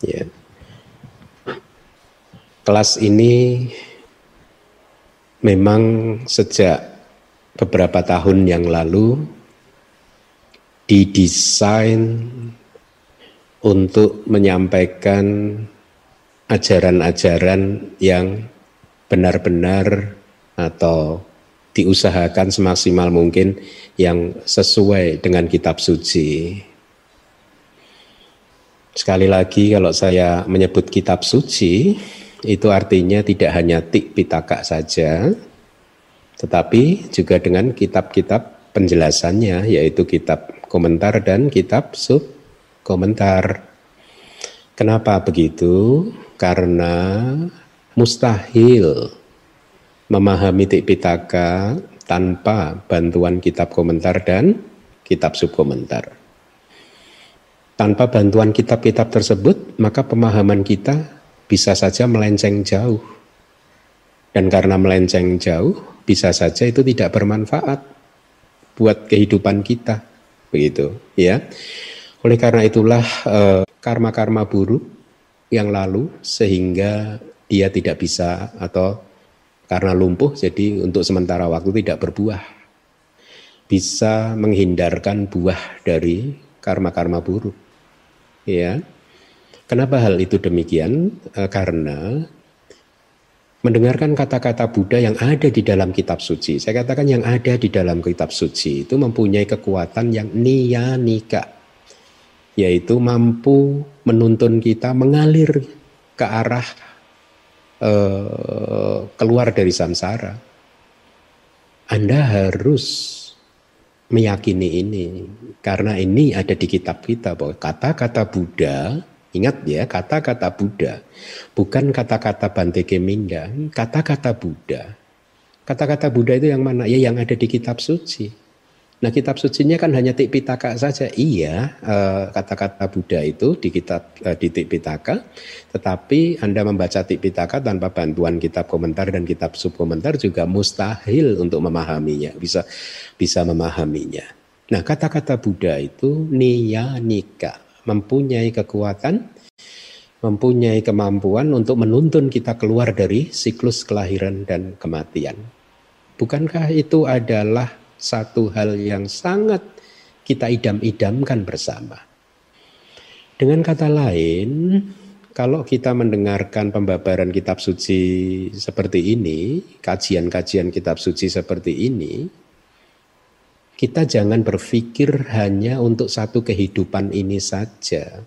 Ya. Kelas ini memang sejak beberapa tahun yang lalu didesain untuk menyampaikan ajaran-ajaran yang benar-benar atau diusahakan semaksimal mungkin yang sesuai dengan kitab suci. Sekali lagi kalau saya menyebut kitab suci itu artinya tidak hanya tik pitaka saja tetapi juga dengan kitab-kitab penjelasannya yaitu kitab komentar dan kitab sub komentar. Kenapa begitu? Karena mustahil memahami Tipitaka tanpa bantuan kitab komentar dan kitab subkomentar. Tanpa bantuan kitab-kitab tersebut, maka pemahaman kita bisa saja melenceng jauh. Dan karena melenceng jauh, bisa saja itu tidak bermanfaat buat kehidupan kita. Begitu, ya. Oleh karena itulah eh, karma-karma buruk yang lalu sehingga dia tidak bisa atau karena lumpuh jadi untuk sementara waktu tidak berbuah. Bisa menghindarkan buah dari karma-karma buruk. Ya. Kenapa hal itu demikian? E, karena mendengarkan kata-kata Buddha yang ada di dalam kitab suci. Saya katakan yang ada di dalam kitab suci itu mempunyai kekuatan yang niyanika. Yaitu mampu menuntun kita mengalir ke arah Eh, keluar dari samsara. Anda harus meyakini ini. Karena ini ada di kitab kita bahwa kata-kata Buddha ingat ya kata-kata Buddha bukan kata-kata Bante Keminda kata-kata Buddha. Kata-kata Buddha itu yang mana? Ya yang ada di kitab suci Nah kitab sucinya kan hanya Tipitaka saja. Iya eh, kata-kata Buddha itu di kitab uh, di Tipitaka, tetapi Anda membaca Tipitaka tanpa bantuan kitab komentar dan kitab subkomentar juga mustahil untuk memahaminya, bisa bisa memahaminya. Nah kata-kata Buddha itu niyanika, mempunyai kekuatan, mempunyai kemampuan untuk menuntun kita keluar dari siklus kelahiran dan kematian. Bukankah itu adalah satu hal yang sangat kita idam-idamkan bersama. Dengan kata lain, kalau kita mendengarkan pembabaran kitab suci seperti ini, kajian-kajian kitab suci seperti ini, kita jangan berpikir hanya untuk satu kehidupan ini saja.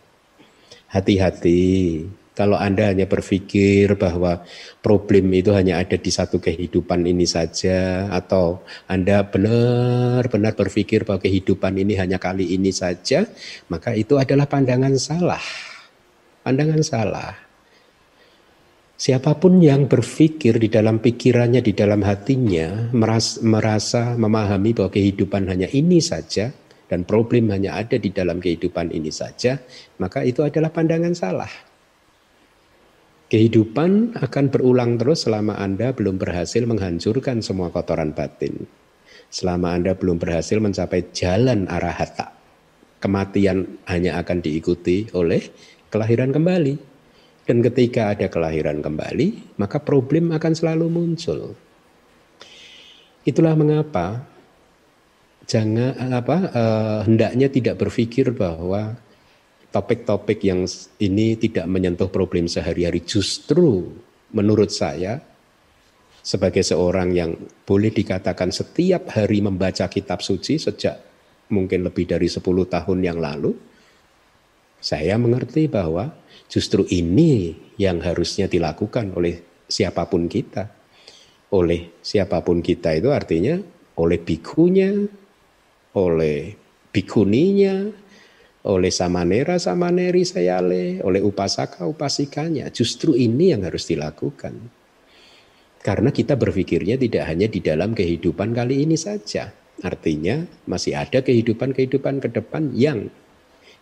Hati-hati, kalau Anda hanya berpikir bahwa problem itu hanya ada di satu kehidupan ini saja, atau Anda benar-benar berpikir bahwa kehidupan ini hanya kali ini saja, maka itu adalah pandangan salah. Pandangan salah. Siapa pun yang berpikir di dalam pikirannya, di dalam hatinya, merasa, merasa memahami bahwa kehidupan hanya ini saja, dan problem hanya ada di dalam kehidupan ini saja, maka itu adalah pandangan salah. Kehidupan akan berulang terus selama Anda belum berhasil menghancurkan semua kotoran batin. Selama Anda belum berhasil mencapai jalan arah hatta. Kematian hanya akan diikuti oleh kelahiran kembali. Dan ketika ada kelahiran kembali, maka problem akan selalu muncul. Itulah mengapa jangan apa uh, hendaknya tidak berpikir bahwa topik-topik yang ini tidak menyentuh problem sehari-hari. Justru menurut saya sebagai seorang yang boleh dikatakan setiap hari membaca kitab suci sejak mungkin lebih dari 10 tahun yang lalu saya mengerti bahwa justru ini yang harusnya dilakukan oleh siapa pun kita. Oleh siapa pun kita itu artinya oleh bikunya oleh bikuninya oleh samanera samaneri sayale, oleh upasaka upasikanya. Justru ini yang harus dilakukan. Karena kita berpikirnya tidak hanya di dalam kehidupan kali ini saja. Artinya masih ada kehidupan-kehidupan ke depan yang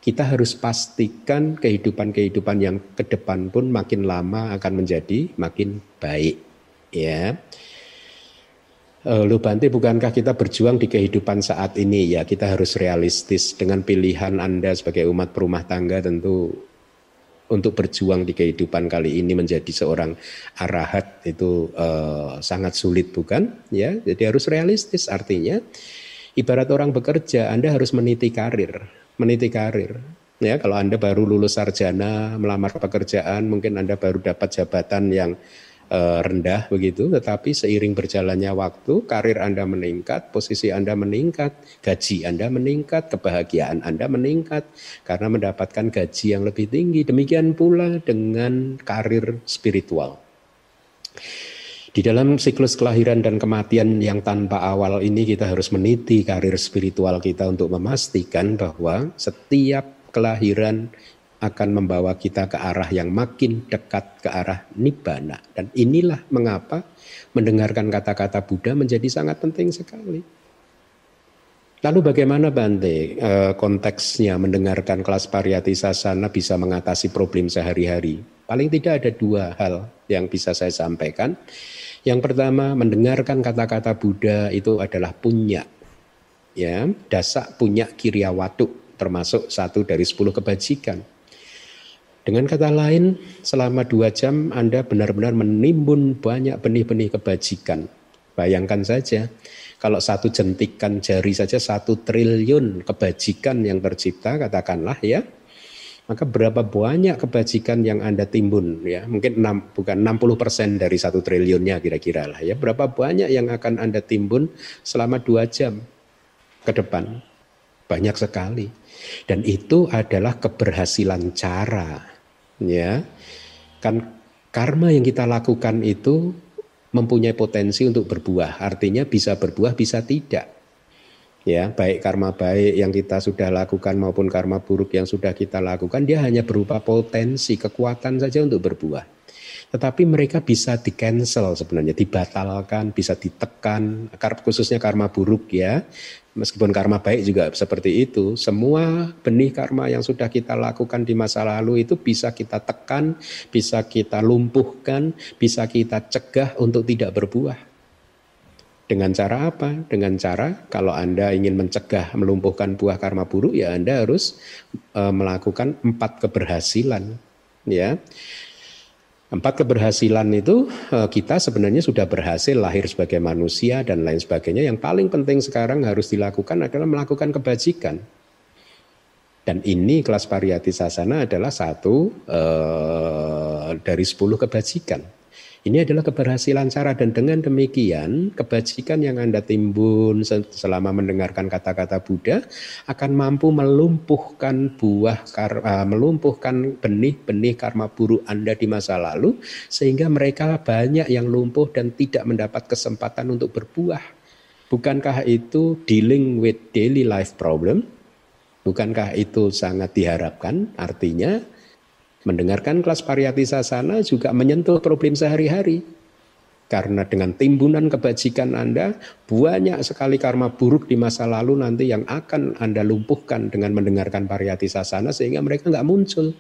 kita harus pastikan kehidupan-kehidupan yang ke depan pun makin lama akan menjadi makin baik. Ya. Uh, Lu Bante, bukankah kita berjuang di kehidupan saat ini? Ya, kita harus realistis dengan pilihan Anda sebagai umat perumah tangga tentu untuk berjuang di kehidupan kali ini menjadi seorang arahat itu uh, sangat sulit bukan? Ya jadi harus realistis artinya. Ibarat orang bekerja Anda harus meniti karir meniti karir. Ya kalau Anda baru lulus sarjana melamar pekerjaan mungkin Anda baru dapat jabatan yang Eh, rendah begitu, tetapi seiring berjalannya waktu, karir Anda meningkat, posisi Anda meningkat, gaji Anda meningkat, kebahagiaan Anda meningkat karena mendapatkan gaji yang lebih tinggi. Demikian pula dengan karir spiritual. Di dalam siklus kelahiran dan kematian yang tanpa awal ini kita harus meniti karir spiritual kita untuk memastikan bahwa setiap kelahiran akan membawa kita ke arah yang makin dekat ke arah nibbana. Dan inilah mengapa mendengarkan kata-kata Buddha menjadi sangat penting sekali. Lalu bagaimana Bante eh, konteksnya mendengarkan kelas pariyati sasana bisa mengatasi problem sehari-hari? Paling tidak ada dua hal yang bisa saya sampaikan. Yang pertama mendengarkan kata-kata Buddha itu adalah punya. Ya, dasak punya kiryawatu termasuk satu dari sepuluh kebajikan. Dengan kata lain, selama dua jam Anda benar-benar menimbun banyak benih-benih kebajikan. Bayangkan saja, kalau satu jentikan jari saja satu triliun kebajikan yang tercipta, katakanlah ya, maka berapa banyak kebajikan yang Anda timbun ya? Mungkin 6, bukan 60 persen dari satu triliunnya kira-kira lah ya? Berapa banyak yang akan Anda timbun selama dua jam ke depan? Banyak sekali. Dan itu adalah keberhasilan cara ya. Kan karma yang kita lakukan itu mempunyai potensi untuk berbuah. Artinya bisa berbuah bisa tidak. Ya baik karma baik yang kita sudah lakukan maupun karma buruk yang sudah kita lakukan dia hanya berupa potensi kekuatan saja untuk berbuah tetapi mereka bisa di cancel sebenarnya dibatalkan bisa ditekan khususnya karma buruk ya Meskipun karma baik juga seperti itu, semua benih karma yang sudah kita lakukan di masa lalu itu bisa kita tekan, bisa kita lumpuhkan, bisa kita cegah untuk tidak berbuah. Dengan cara apa? Dengan cara kalau Anda ingin mencegah melumpuhkan buah karma buruk ya Anda harus e, melakukan empat keberhasilan ya. Empat keberhasilan itu eh, kita sebenarnya sudah berhasil lahir sebagai manusia dan lain sebagainya. Yang paling penting sekarang harus dilakukan adalah melakukan kebajikan. Dan ini kelas pariyati sasana adalah satu uh, dari sepuluh kebajikan. Ini adalah keberhasilan cara dan dengan demikian kebajikan yang Anda timbun selama mendengarkan kata-kata Buddha akan mampu melumpuhkan buah uh, melumpuhkan benih-benih karma buruk Anda di masa lalu sehingga mereka banyak yang lumpuh dan tidak mendapat kesempatan untuk berbuah. Bukankah itu dealing with daily life problem? Bukankah itu sangat diharapkan? Artinya Mendengarkan kelas pariyati sasana juga menyentuh problem sehari-hari. Karena dengan timbunan kebajikan Anda, banyak sekali karma buruk di masa lalu nanti yang akan Anda lumpuhkan dengan mendengarkan pariyati sasana sehingga mereka nggak muncul.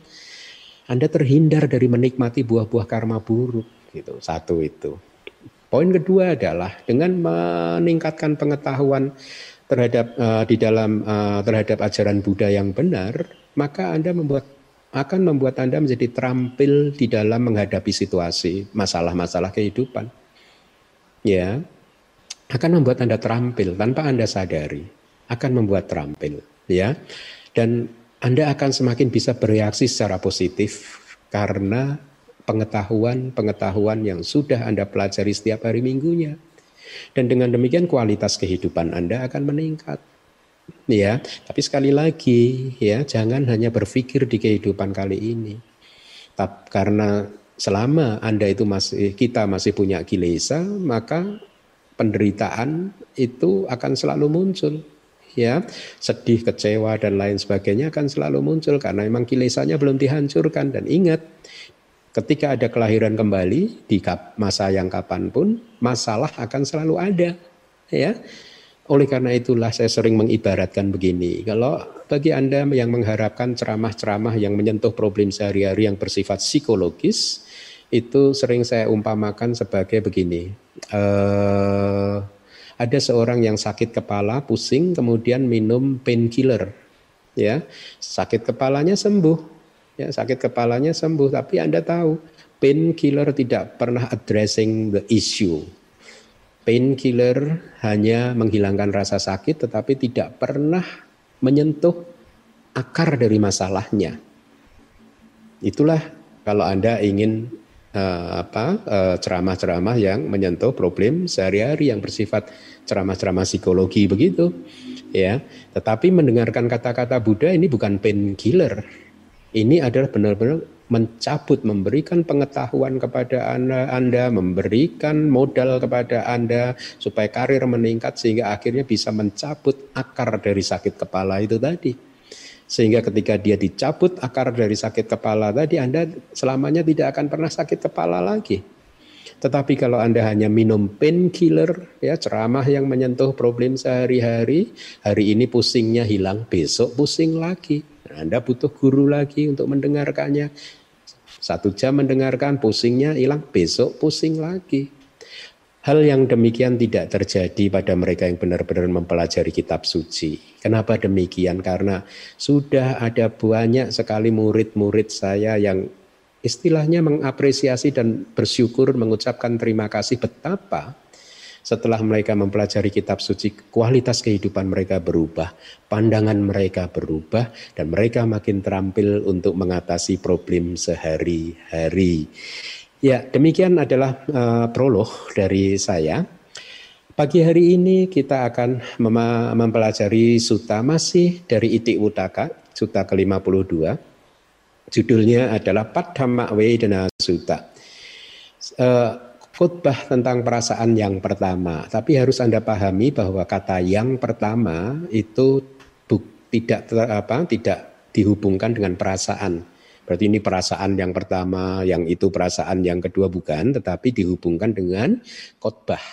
Anda terhindar dari menikmati buah-buah karma buruk. Gitu. Satu itu. Poin kedua adalah dengan meningkatkan pengetahuan terhadap uh, di dalam uh, terhadap ajaran Buddha yang benar, maka Anda membuat akan membuat Anda menjadi terampil di dalam menghadapi situasi masalah-masalah kehidupan. Ya, akan membuat Anda terampil tanpa Anda sadari, akan membuat terampil, ya. Dan Anda akan semakin bisa bereaksi secara positif karena pengetahuan-pengetahuan yang sudah Anda pelajari setiap hari minggunya. Dan dengan demikian kualitas kehidupan Anda akan meningkat ya tapi sekali lagi ya jangan hanya berpikir di kehidupan kali ini. Tapi karena selama anda itu masih kita masih punya kilesa maka penderitaan itu akan selalu muncul. Ya sedih kecewa dan lain sebagainya akan selalu muncul karena memang kilesanya belum dihancurkan. Dan ingat ketika ada kelahiran kembali di masa yang kapan pun masalah akan selalu ada. Ya oleh karena itulah saya sering mengibaratkan begini. Kalau bagi Anda yang mengharapkan ceramah-ceramah yang menyentuh problem sehari-hari yang bersifat psikologis, itu sering saya umpamakan sebagai begini. Uh, ada seorang yang sakit kepala, pusing, kemudian minum painkiller. Ya, sakit kepalanya sembuh. ya sakit kepalanya sembuh, tapi Anda tahu painkiller tidak pernah addressing the issue. Painkiller hanya menghilangkan rasa sakit tetapi tidak pernah menyentuh akar dari masalahnya. Itulah kalau Anda ingin uh, apa uh, ceramah-ceramah yang menyentuh problem sehari-hari yang bersifat ceramah-ceramah psikologi begitu ya tetapi mendengarkan kata-kata Buddha ini bukan painkiller ini adalah benar-benar mencabut, memberikan pengetahuan kepada anda, anda, memberikan modal kepada Anda supaya karir meningkat sehingga akhirnya bisa mencabut akar dari sakit kepala itu tadi. Sehingga ketika dia dicabut akar dari sakit kepala tadi, Anda selamanya tidak akan pernah sakit kepala lagi. Tetapi kalau Anda hanya minum painkiller, ya ceramah yang menyentuh problem sehari-hari, hari ini pusingnya hilang, besok pusing lagi anda butuh guru lagi untuk mendengarkannya. Satu jam mendengarkan, pusingnya hilang, besok pusing lagi. Hal yang demikian tidak terjadi pada mereka yang benar-benar mempelajari kitab suci. Kenapa demikian? Karena sudah ada banyak sekali murid-murid saya yang istilahnya mengapresiasi dan bersyukur mengucapkan terima kasih betapa setelah mereka mempelajari kitab suci, kualitas kehidupan mereka berubah, pandangan mereka berubah, dan mereka makin terampil untuk mengatasi problem sehari-hari. Ya, demikian adalah uh, prolog dari saya. Pagi hari ini kita akan mempelajari suta masih dari Itik Wutaka, suta ke-52. Judulnya adalah Padhamma Vedana Suta. Uh, khutbah tentang perasaan yang pertama. Tapi harus Anda pahami bahwa kata yang pertama itu buk, tidak apa tidak dihubungkan dengan perasaan. Berarti ini perasaan yang pertama, yang itu perasaan yang kedua bukan, tetapi dihubungkan dengan khotbah.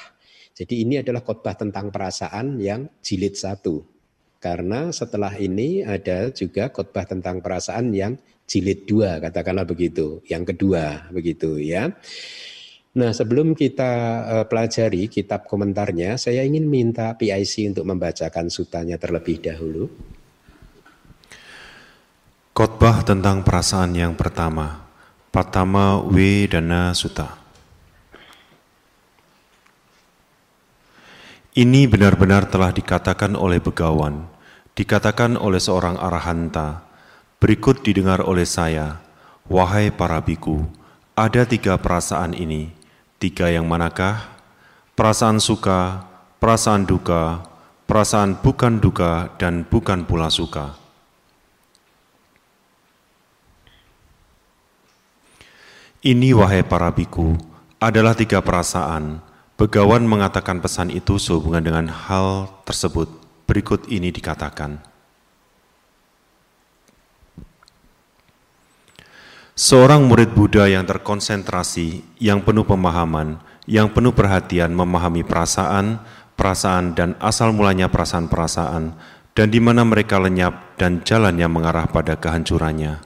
Jadi ini adalah khotbah tentang perasaan yang jilid satu. Karena setelah ini ada juga khotbah tentang perasaan yang jilid dua, katakanlah begitu, yang kedua begitu ya. Nah, sebelum kita uh, pelajari kitab komentarnya, saya ingin minta PIC untuk membacakan sutanya terlebih dahulu. Khotbah tentang perasaan yang pertama, Patama Wedana Sutta. Ini benar-benar telah dikatakan oleh begawan, dikatakan oleh seorang arahanta, berikut didengar oleh saya, wahai para biku, ada tiga perasaan ini, Tiga yang manakah? Perasaan suka, perasaan duka, perasaan bukan duka, dan bukan pula suka. Ini wahai para biku, adalah tiga perasaan. Begawan mengatakan pesan itu sehubungan dengan hal tersebut. Berikut ini dikatakan. Seorang murid Buddha yang terkonsentrasi, yang penuh pemahaman, yang penuh perhatian memahami perasaan, perasaan dan asal mulanya perasaan-perasaan, dan di mana mereka lenyap dan jalannya mengarah pada kehancurannya.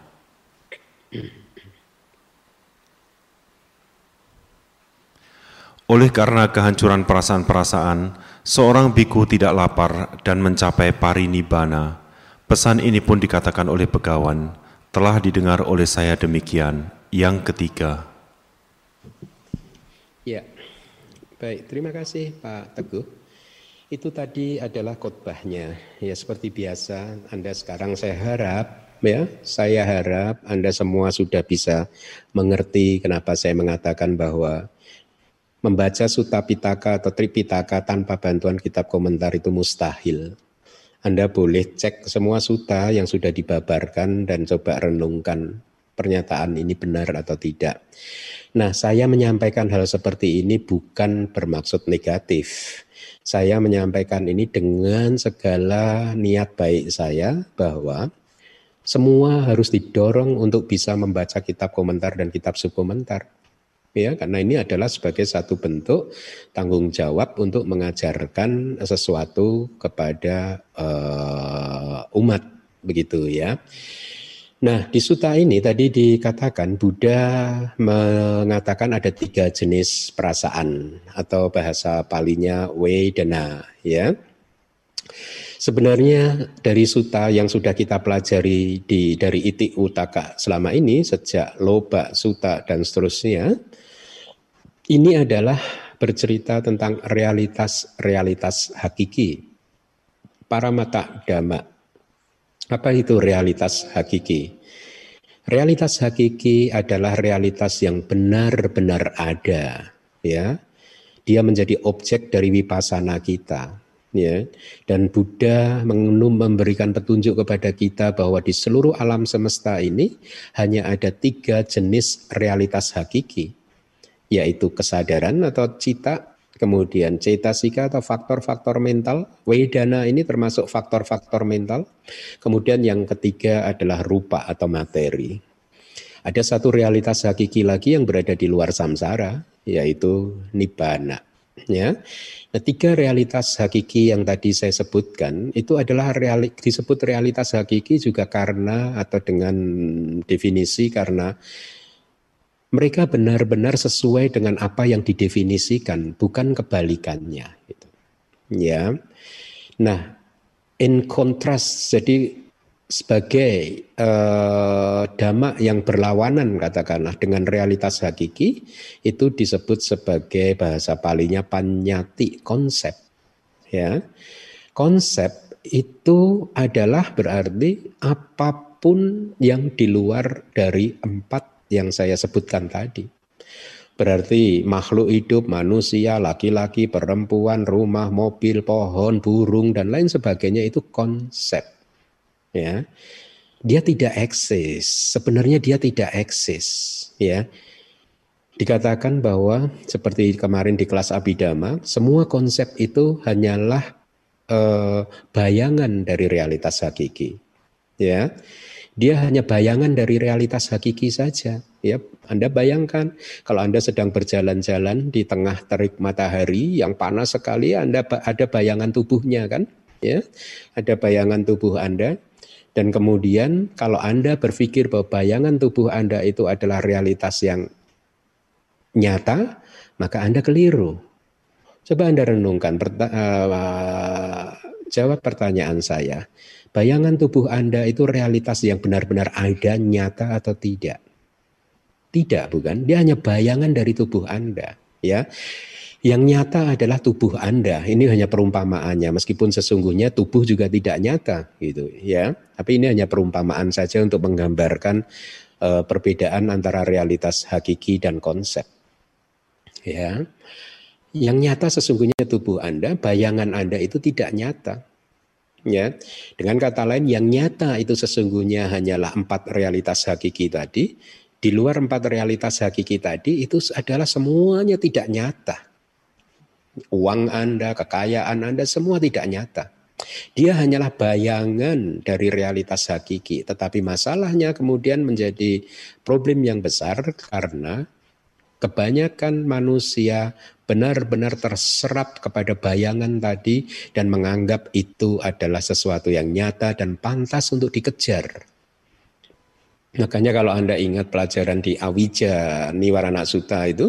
Oleh karena kehancuran perasaan-perasaan, seorang biku tidak lapar dan mencapai parinibbana. Pesan ini pun dikatakan oleh pegawan, telah didengar oleh saya demikian. Yang ketiga. Ya, baik. Terima kasih Pak Teguh. Itu tadi adalah khotbahnya. Ya seperti biasa, Anda sekarang saya harap ya, saya harap Anda semua sudah bisa mengerti kenapa saya mengatakan bahwa membaca Sutta Pitaka atau Tripitaka tanpa bantuan kitab komentar itu mustahil. Anda boleh cek semua suta yang sudah dibabarkan dan coba renungkan pernyataan ini benar atau tidak. Nah, saya menyampaikan hal seperti ini bukan bermaksud negatif. Saya menyampaikan ini dengan segala niat baik saya bahwa semua harus didorong untuk bisa membaca kitab komentar dan kitab subkomentar ya karena ini adalah sebagai satu bentuk tanggung jawab untuk mengajarkan sesuatu kepada uh, umat begitu ya. Nah, di suta ini tadi dikatakan Buddha mengatakan ada tiga jenis perasaan atau bahasa palinya Vedana ya. Sebenarnya dari suta yang sudah kita pelajari di dari iti utaka selama ini sejak loba, suta dan seterusnya ini adalah bercerita tentang realitas-realitas hakiki. Para mata dhamma. Apa itu realitas hakiki? Realitas hakiki adalah realitas yang benar-benar ada, ya. Dia menjadi objek dari wipasana kita ya dan Buddha memberikan petunjuk kepada kita bahwa di seluruh alam semesta ini hanya ada tiga jenis realitas hakiki yaitu kesadaran atau cita kemudian cetasika atau faktor-faktor mental wedana ini termasuk faktor-faktor mental. Kemudian yang ketiga adalah rupa atau materi. Ada satu realitas hakiki lagi yang berada di luar samsara yaitu nibbana ya. Nah, tiga realitas hakiki yang tadi saya sebutkan itu adalah reali, disebut realitas hakiki juga karena atau dengan definisi karena mereka benar-benar sesuai dengan apa yang didefinisikan, bukan kebalikannya. Gitu. Ya, nah, in contrast, jadi sebagai eh, dhamma yang berlawanan katakanlah dengan realitas hakiki itu disebut sebagai bahasa palinya panyati konsep ya konsep itu adalah berarti apa pun yang di luar dari empat yang saya sebutkan tadi. Berarti makhluk hidup manusia laki-laki perempuan rumah mobil pohon burung dan lain sebagainya itu konsep. Ya. Dia tidak eksis. Sebenarnya dia tidak eksis. Ya. Dikatakan bahwa seperti kemarin di kelas abidama semua konsep itu hanyalah eh, bayangan dari realitas hakiki. Ya dia hanya bayangan dari realitas hakiki saja. Ya Anda bayangkan kalau Anda sedang berjalan-jalan di tengah terik matahari yang panas sekali Anda ada bayangan tubuhnya kan? Ya ada bayangan tubuh Anda. Dan kemudian kalau Anda berpikir bahwa bayangan tubuh Anda itu adalah realitas yang nyata, maka Anda keliru. Coba Anda renungkan, uh, jawab pertanyaan saya. Bayangan tubuh Anda itu realitas yang benar-benar ada, nyata atau tidak? Tidak, bukan? Dia hanya bayangan dari tubuh Anda, ya. Yang nyata adalah tubuh Anda. Ini hanya perumpamaannya, meskipun sesungguhnya tubuh juga tidak nyata, gitu ya. Tapi ini hanya perumpamaan saja untuk menggambarkan uh, perbedaan antara realitas hakiki dan konsep. Ya, yang nyata sesungguhnya tubuh Anda, bayangan Anda itu tidak nyata. Ya, dengan kata lain, yang nyata itu sesungguhnya hanyalah empat realitas hakiki tadi. Di luar empat realitas hakiki tadi itu adalah semuanya tidak nyata uang Anda, kekayaan Anda semua tidak nyata. Dia hanyalah bayangan dari realitas hakiki, tetapi masalahnya kemudian menjadi problem yang besar karena kebanyakan manusia benar-benar terserap kepada bayangan tadi dan menganggap itu adalah sesuatu yang nyata dan pantas untuk dikejar. Makanya kalau Anda ingat pelajaran di Awija Niwarana Sutta itu,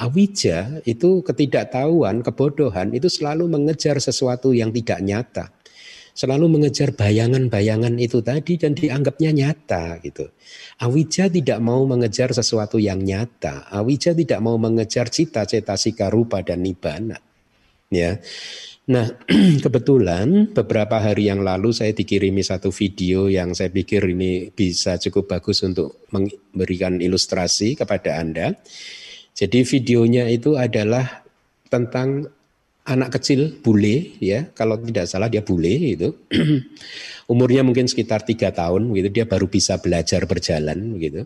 Awija itu ketidaktahuan, kebodohan itu selalu mengejar sesuatu yang tidak nyata. Selalu mengejar bayangan-bayangan itu tadi dan dianggapnya nyata gitu. Awija tidak mau mengejar sesuatu yang nyata. Awija tidak mau mengejar cita-cita sika rupa dan nibana. Ya. Nah, kebetulan beberapa hari yang lalu saya dikirimi satu video yang saya pikir ini bisa cukup bagus untuk memberikan ilustrasi kepada Anda. Jadi videonya itu adalah tentang anak kecil bule ya, kalau tidak salah dia bule itu. Umurnya mungkin sekitar tiga tahun gitu, dia baru bisa belajar berjalan gitu.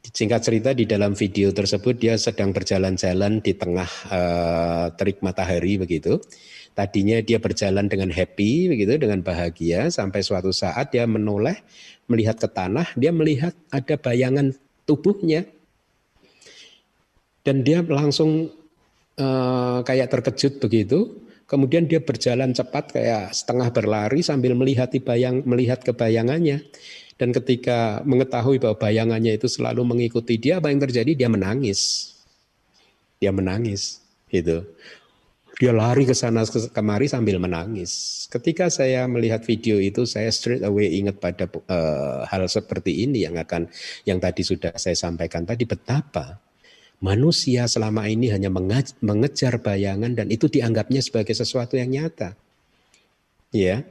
Singkat cerita di dalam video tersebut dia sedang berjalan-jalan di tengah uh, terik matahari begitu Tadinya dia berjalan dengan happy begitu, dengan bahagia sampai suatu saat dia menoleh melihat ke tanah, dia melihat ada bayangan tubuhnya. Dan dia langsung uh, kayak terkejut begitu. Kemudian dia berjalan cepat kayak setengah berlari sambil melihat bayang melihat kebayangannya. Dan ketika mengetahui bahwa bayangannya itu selalu mengikuti dia, apa yang terjadi? Dia menangis. Dia menangis, gitu. Dia lari ke sana kemari sambil menangis. Ketika saya melihat video itu, saya straight away ingat pada uh, hal seperti ini yang akan yang tadi sudah saya sampaikan tadi betapa manusia selama ini hanya mengejar bayangan dan itu dianggapnya sebagai sesuatu yang nyata. Ya.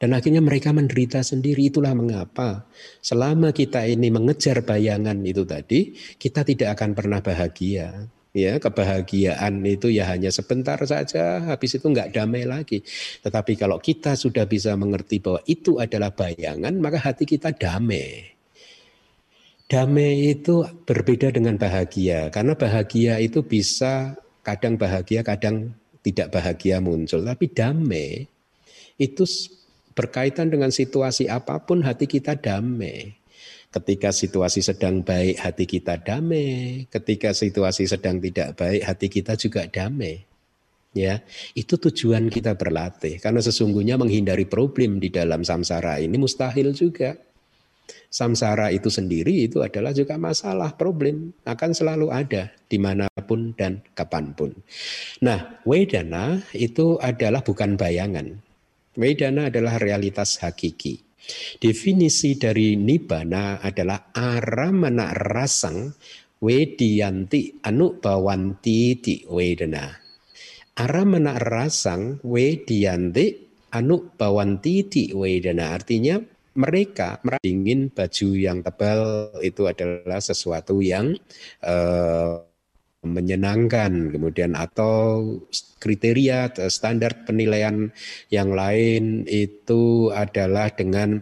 Dan akhirnya mereka menderita sendiri. Itulah mengapa selama kita ini mengejar bayangan itu tadi, kita tidak akan pernah bahagia ya kebahagiaan itu ya hanya sebentar saja habis itu nggak damai lagi tetapi kalau kita sudah bisa mengerti bahwa itu adalah bayangan maka hati kita damai damai itu berbeda dengan bahagia karena bahagia itu bisa kadang bahagia kadang tidak bahagia muncul tapi damai itu berkaitan dengan situasi apa pun hati kita damai Ketika situasi sedang baik, hati kita damai. Ketika situasi sedang tidak baik, hati kita juga damai. Ya, itu tujuan kita berlatih. Karena sesungguhnya menghindari problem di dalam samsara ini mustahil juga. Samsara itu sendiri itu adalah juga masalah problem akan selalu ada di mana pun dan kapan pun. Nah, Wedana itu adalah bukan bayangan. Wedana adalah realitas hakiki. Definisi dari nibbana adalah aramana rasang wediyanti anu bawanti di wedana. Aramana rasang wediyanti anu bawanti di wedana. Artinya mereka ingin baju yang tebal itu adalah sesuatu yang uh, menyenangkan kemudian atau kriteria standar penilaian yang lain itu adalah dengan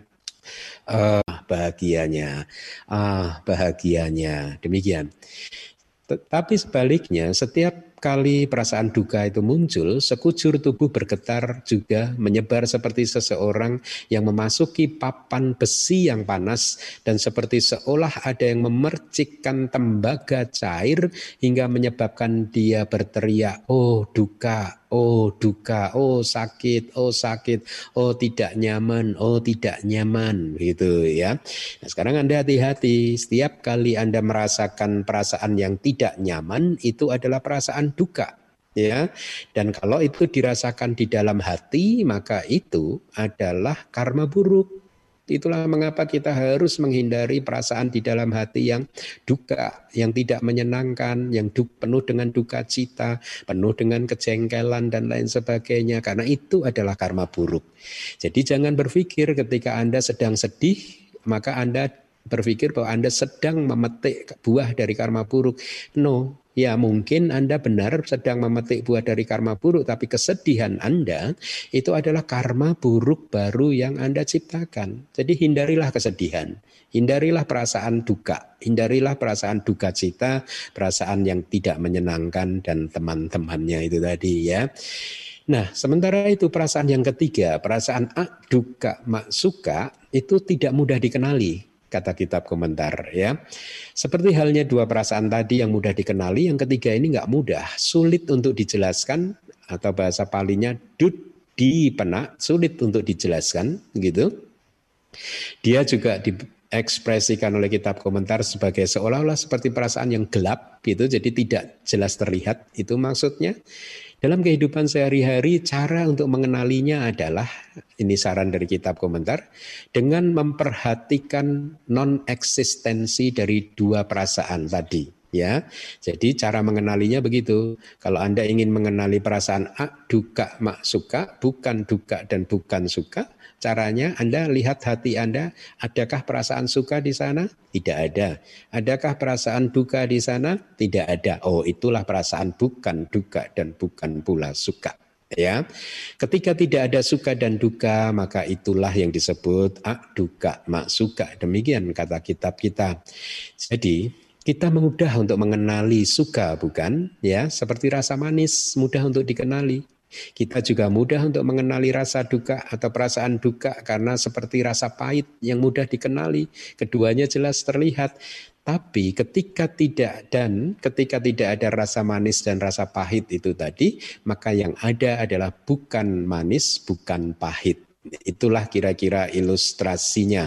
uh, bahagianya ah bahagianya. Demikian. Tetapi sebaliknya setiap kali perasaan duka itu muncul, sekujur tubuh bergetar juga menyebar seperti seseorang yang memasuki papan besi yang panas dan seperti seolah ada yang memercikkan tembaga cair hingga menyebabkan dia berteriak, "Oh, duka, Oh duka, oh sakit, oh sakit, oh tidak nyaman, oh tidak nyaman gitu ya. Nah, sekarang Anda hati-hati, setiap kali Anda merasakan perasaan yang tidak nyaman itu adalah perasaan duka ya. Dan kalau itu dirasakan di dalam hati, maka itu adalah karma buruk. Itulah mengapa kita harus menghindari perasaan di dalam hati yang duka, yang tidak menyenangkan, yang du penuh dengan duka cita, penuh dengan kejengkelan dan lain sebagainya. Karena itu adalah karma buruk. Jadi jangan berpikir ketika Anda sedang sedih, maka Anda berpikir bahwa Anda sedang memetik buah dari karma buruk. No, Ya mungkin Anda benar sedang memetik buah dari karma buruk, tapi kesedihan Anda itu adalah karma buruk baru yang Anda ciptakan. Jadi hindarilah kesedihan, hindarilah perasaan duka, hindarilah perasaan duka cita, perasaan yang tidak menyenangkan dan teman-temannya itu tadi ya. Nah, sementara itu perasaan yang ketiga, perasaan duka, mak, suka itu tidak mudah dikenali kata kitab komentar ya. Seperti halnya dua perasaan tadi yang mudah dikenali, yang ketiga ini nggak mudah, sulit untuk dijelaskan atau bahasa palinya dud di penak, sulit untuk dijelaskan gitu. Dia juga diekspresikan oleh kitab komentar sebagai seolah-olah seperti perasaan yang gelap gitu, jadi tidak jelas terlihat itu maksudnya. Dalam kehidupan sehari-hari, cara untuk mengenalinya adalah ini saran dari kitab komentar dengan memperhatikan non-eksistensi dari dua perasaan tadi. Ya, jadi cara mengenalinya begitu. Kalau anda ingin mengenali perasaan a, duka, mak suka, bukan duka dan bukan suka, Caranya Anda lihat hati Anda, adakah perasaan suka di sana? Tidak ada. Adakah perasaan duka di sana? Tidak ada. Oh, itulah perasaan bukan duka dan bukan pula suka. Ya, ketika tidak ada suka dan duka, maka itulah yang disebut ak duka mak suka. Demikian kata kitab kita. Jadi kita mudah untuk mengenali suka bukan ya seperti rasa manis mudah untuk dikenali kita juga mudah untuk mengenali rasa duka atau perasaan duka karena seperti rasa pahit yang mudah dikenali. Keduanya jelas terlihat. Tapi ketika tidak dan ketika tidak ada rasa manis dan rasa pahit itu tadi, maka yang ada adalah bukan manis, bukan pahit. Itulah kira-kira ilustrasinya.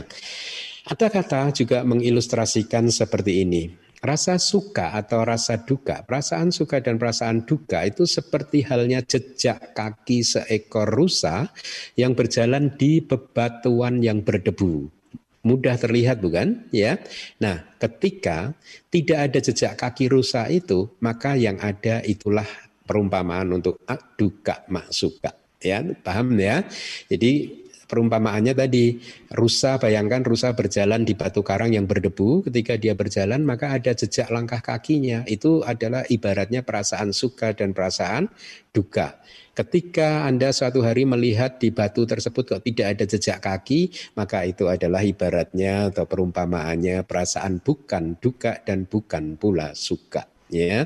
Ada kata juga mengilustrasikan seperti ini. Rasa suka atau rasa duka, perasaan suka dan perasaan duka itu seperti halnya jejak kaki seekor rusa yang berjalan di bebatuan yang berdebu. Mudah terlihat bukan? Ya. Nah, ketika tidak ada jejak kaki rusa itu, maka yang ada itulah perumpamaan untuk duka mak suka. Ya, paham ya? Jadi perumpamaannya tadi. Rusa bayangkan rusa berjalan di batu karang yang berdebu. Ketika dia berjalan maka ada jejak langkah kakinya. Itu adalah ibaratnya perasaan suka dan perasaan duka. Ketika Anda suatu hari melihat di batu tersebut kok tidak ada jejak kaki maka itu adalah ibaratnya atau perumpamaannya perasaan bukan duka dan bukan pula suka ya.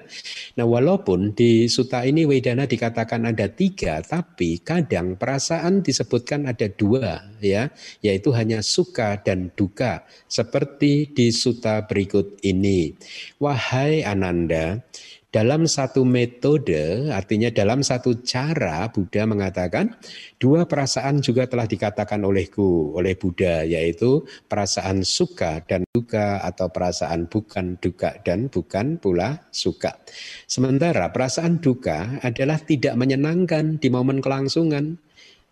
Nah, walaupun di suta ini Wedana dikatakan ada tiga, tapi kadang perasaan disebutkan ada dua, ya, yaitu hanya suka dan duka, seperti di suta berikut ini. Wahai Ananda, dalam satu metode, artinya dalam satu cara, Buddha mengatakan dua perasaan juga telah dikatakan olehku, oleh Buddha, yaitu perasaan suka dan duka atau perasaan bukan duka dan bukan pula suka. Sementara perasaan duka adalah tidak menyenangkan di momen kelangsungan,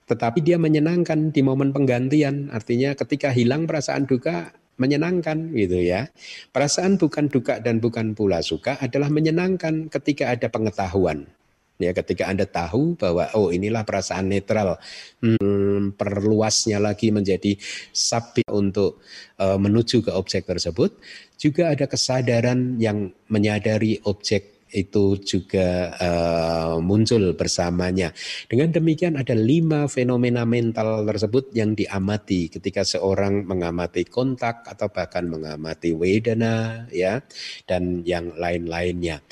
tetapi dia menyenangkan di momen penggantian. Artinya ketika hilang perasaan duka, menyenangkan gitu ya. Perasaan bukan duka dan bukan pula suka adalah menyenangkan ketika ada pengetahuan. Ya, ketika Anda tahu bahwa oh inilah perasaan netral, hmm, perluasnya lagi menjadi sapi untuk uh, menuju ke objek tersebut, juga ada kesadaran yang menyadari objek itu juga uh, muncul bersamanya. Dengan demikian ada lima fenomena mental tersebut yang diamati ketika seorang mengamati kontak atau bahkan mengamati wedana ya dan yang lain-lainnya.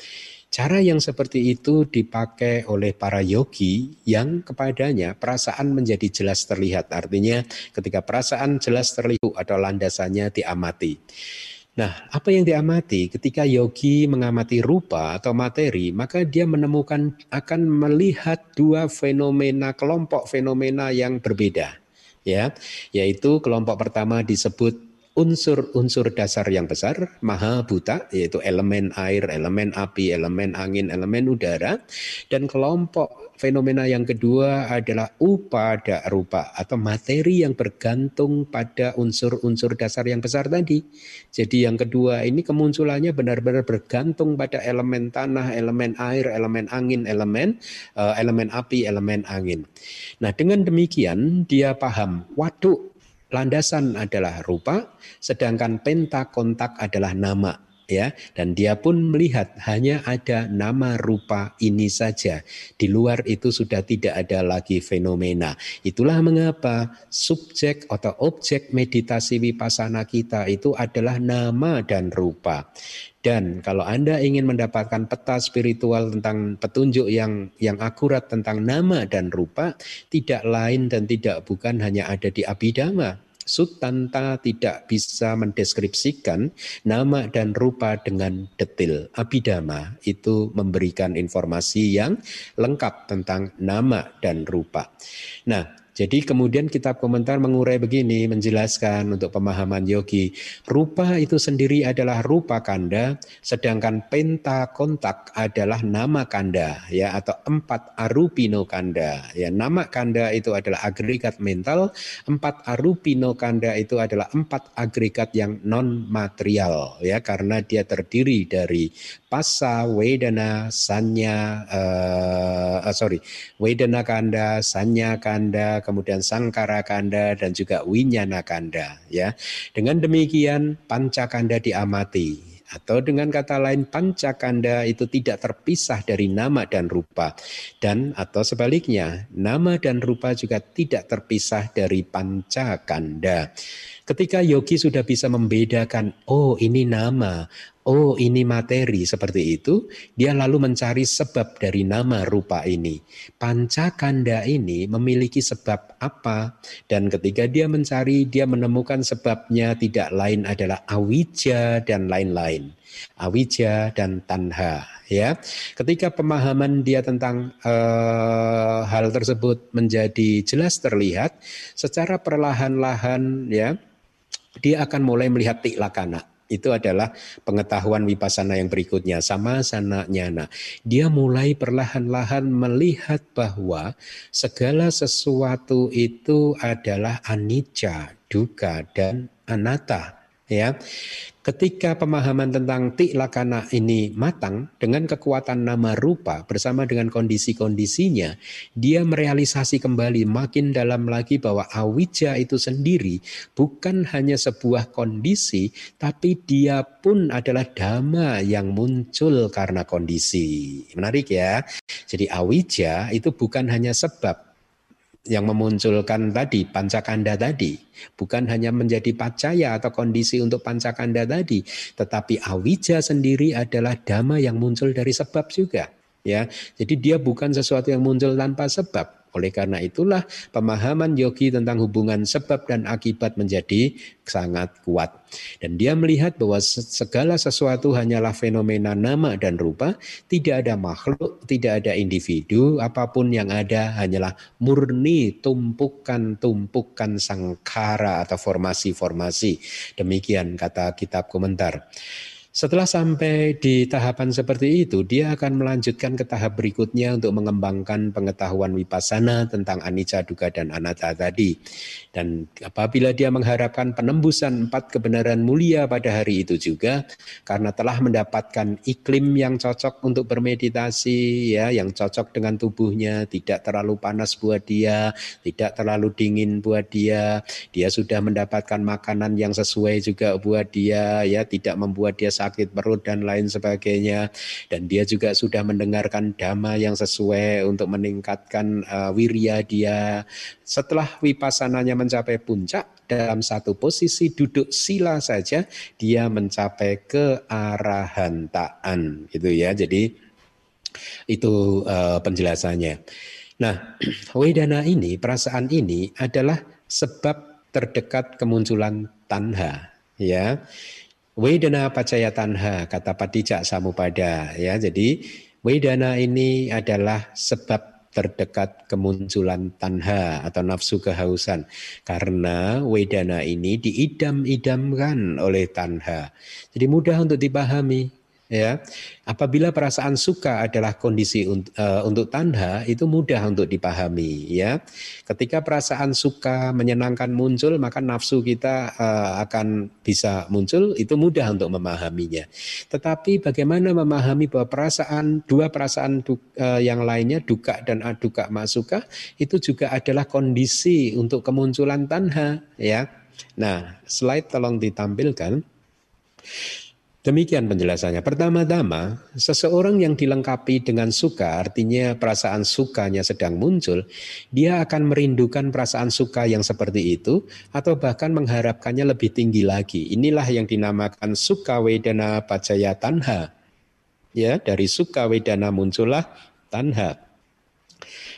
Cara yang seperti itu dipakai oleh para yogi yang kepadanya perasaan menjadi jelas terlihat. Artinya ketika perasaan jelas terlihat atau landasannya diamati. Nah, apa yang diamati? Ketika yogi mengamati rupa atau materi, maka dia menemukan akan melihat dua fenomena kelompok fenomena yang berbeda, ya, yaitu kelompok pertama disebut unsur-unsur dasar yang besar, maha buta, yaitu elemen air, elemen api, elemen angin, elemen udara, dan kelompok fenomena yang kedua adalah upada rupa atau materi yang bergantung pada unsur-unsur dasar yang besar tadi. Jadi yang kedua ini kemunculannya benar-benar bergantung pada elemen tanah, elemen air, elemen angin, elemen uh, elemen api, elemen angin. Nah, dengan demikian dia paham, waduh landasan adalah rupa, sedangkan penta kontak adalah nama ya. Dan dia pun melihat hanya ada nama rupa ini saja. Di luar itu sudah tidak ada lagi fenomena. Itulah mengapa subjek atau objek meditasi wipasana kita itu adalah nama dan rupa. Dan kalau Anda ingin mendapatkan peta spiritual tentang petunjuk yang yang akurat tentang nama dan rupa tidak lain dan tidak bukan hanya ada di Abhidhamma Sutanta tidak bisa mendeskripsikan nama dan rupa dengan detil. Abidama itu memberikan informasi yang lengkap tentang nama dan rupa. Nah, jadi kemudian kitab komentar mengurai begini, menjelaskan untuk pemahaman yogi, rupa itu sendiri adalah rupa kanda, sedangkan penta kontak adalah nama kanda, ya atau empat arupino kanda. Ya, nama kanda itu adalah agregat mental, empat arupino kanda itu adalah empat agregat yang non material, ya karena dia terdiri dari pasa, wedana, sanya, uh, sorry, wedana kanda, sanya kanda, kemudian sangkara kanda dan juga winyana kanda ya. Dengan demikian pancakanda diamati atau dengan kata lain pancakanda itu tidak terpisah dari nama dan rupa dan atau sebaliknya nama dan rupa juga tidak terpisah dari pancakanda. Ketika yogi sudah bisa membedakan, oh ini nama, oh ini materi seperti itu, dia lalu mencari sebab dari nama rupa ini. Pancakanda ini memiliki sebab apa? Dan ketika dia mencari, dia menemukan sebabnya tidak lain adalah awija dan lain-lain. Awija dan tanha ya. Ketika pemahaman dia tentang uh, hal tersebut menjadi jelas terlihat secara perlahan-lahan ya dia akan mulai melihat tiklakana. itu adalah pengetahuan wipasana yang berikutnya sama sana nyana. Dia mulai perlahan-lahan melihat bahwa segala sesuatu itu adalah anicca, duka dan anatta ya. Ketika pemahaman tentang tiklakana ini matang dengan kekuatan nama rupa bersama dengan kondisi-kondisinya dia merealisasi kembali makin dalam lagi bahwa awija itu sendiri bukan hanya sebuah kondisi tapi dia pun adalah dhamma yang muncul karena kondisi. Menarik ya. Jadi awija itu bukan hanya sebab yang memunculkan tadi pancakanda tadi. Bukan hanya menjadi pacaya atau kondisi untuk pancakanda tadi tetapi awija sendiri adalah dhamma yang muncul dari sebab juga ya. Jadi dia bukan sesuatu yang muncul tanpa sebab oleh karena itulah pemahaman yogi tentang hubungan sebab dan akibat menjadi sangat kuat. Dan dia melihat bahwa segala sesuatu hanyalah fenomena nama dan rupa, tidak ada makhluk, tidak ada individu, apa pun yang ada hanyalah murni tumpukan-tumpukan sangkara atau formasi-formasi. Demikian kata kitab komentar. Setelah sampai di tahapan seperti itu, dia akan melanjutkan ke tahap berikutnya untuk mengembangkan pengetahuan wipasana tentang anicca, dukkha, dan anatta tadi. Dan apabila dia mengharapkan penembusan empat kebenaran mulia pada hari itu juga, karena telah mendapatkan iklim yang cocok untuk bermeditasi, ya, yang cocok dengan tubuhnya, tidak terlalu panas buat dia, tidak terlalu dingin buat dia, dia sudah mendapatkan makanan yang sesuai juga buat dia, ya, tidak membuat dia perut dan lain sebagainya. Dan dia juga sudah mendengarkan dhamma yang sesuai untuk meningkatkan uh, wirya dia. Setelah vipasananya mencapai puncak dalam satu posisi duduk sila saja dia mencapai kearahantaan gitu ya. Jadi itu uh, penjelasannya. Nah wedana ini perasaan ini adalah sebab terdekat kemunculan tanha ya Wedana pacaya tanha kata patijak samupada ya. Jadi wedana ini adalah sebab terdekat kemunculan tanha atau nafsu kehausan karena wedana ini diidam-idamkan oleh tanha. Jadi mudah untuk dipahami ya. Apabila perasaan suka adalah kondisi untuk, uh, untuk tanha itu mudah untuk dipahami ya. Ketika perasaan suka menyenangkan muncul maka nafsu kita uh, akan bisa muncul itu mudah untuk memahaminya. Tetapi bagaimana memahami bahwa perasaan dua perasaan uh, yang lainnya duka dan aduka masuka itu juga adalah kondisi untuk kemunculan tanha ya. Nah slide tolong ditampilkan Demikian penjelasannya. Pertama-tama, seseorang yang dilengkapi dengan suka, artinya perasaan sukanya sedang muncul, dia akan merindukan perasaan suka yang seperti itu, atau bahkan mengharapkannya lebih tinggi lagi. Inilah yang dinamakan suka wedana pacaya tanha. Ya, dari suka wedana muncullah tanha.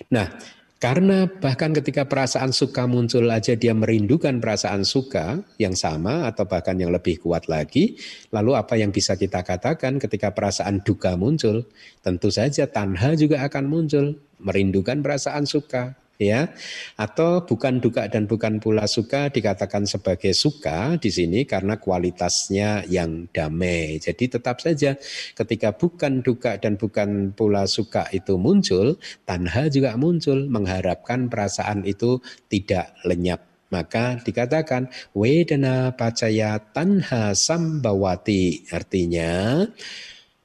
Nah, karena bahkan ketika perasaan suka muncul aja dia merindukan perasaan suka yang sama atau bahkan yang lebih kuat lagi. Lalu apa yang bisa kita katakan ketika perasaan duka muncul? Tentu saja tanha juga akan muncul, merindukan perasaan suka ya atau bukan duka dan bukan pula suka dikatakan sebagai suka di sini karena kualitasnya yang damai. Jadi tetap saja ketika bukan duka dan bukan pula suka itu muncul, tanha juga muncul mengharapkan perasaan itu tidak lenyap. Maka dikatakan wedana pacaya tanha sambawati artinya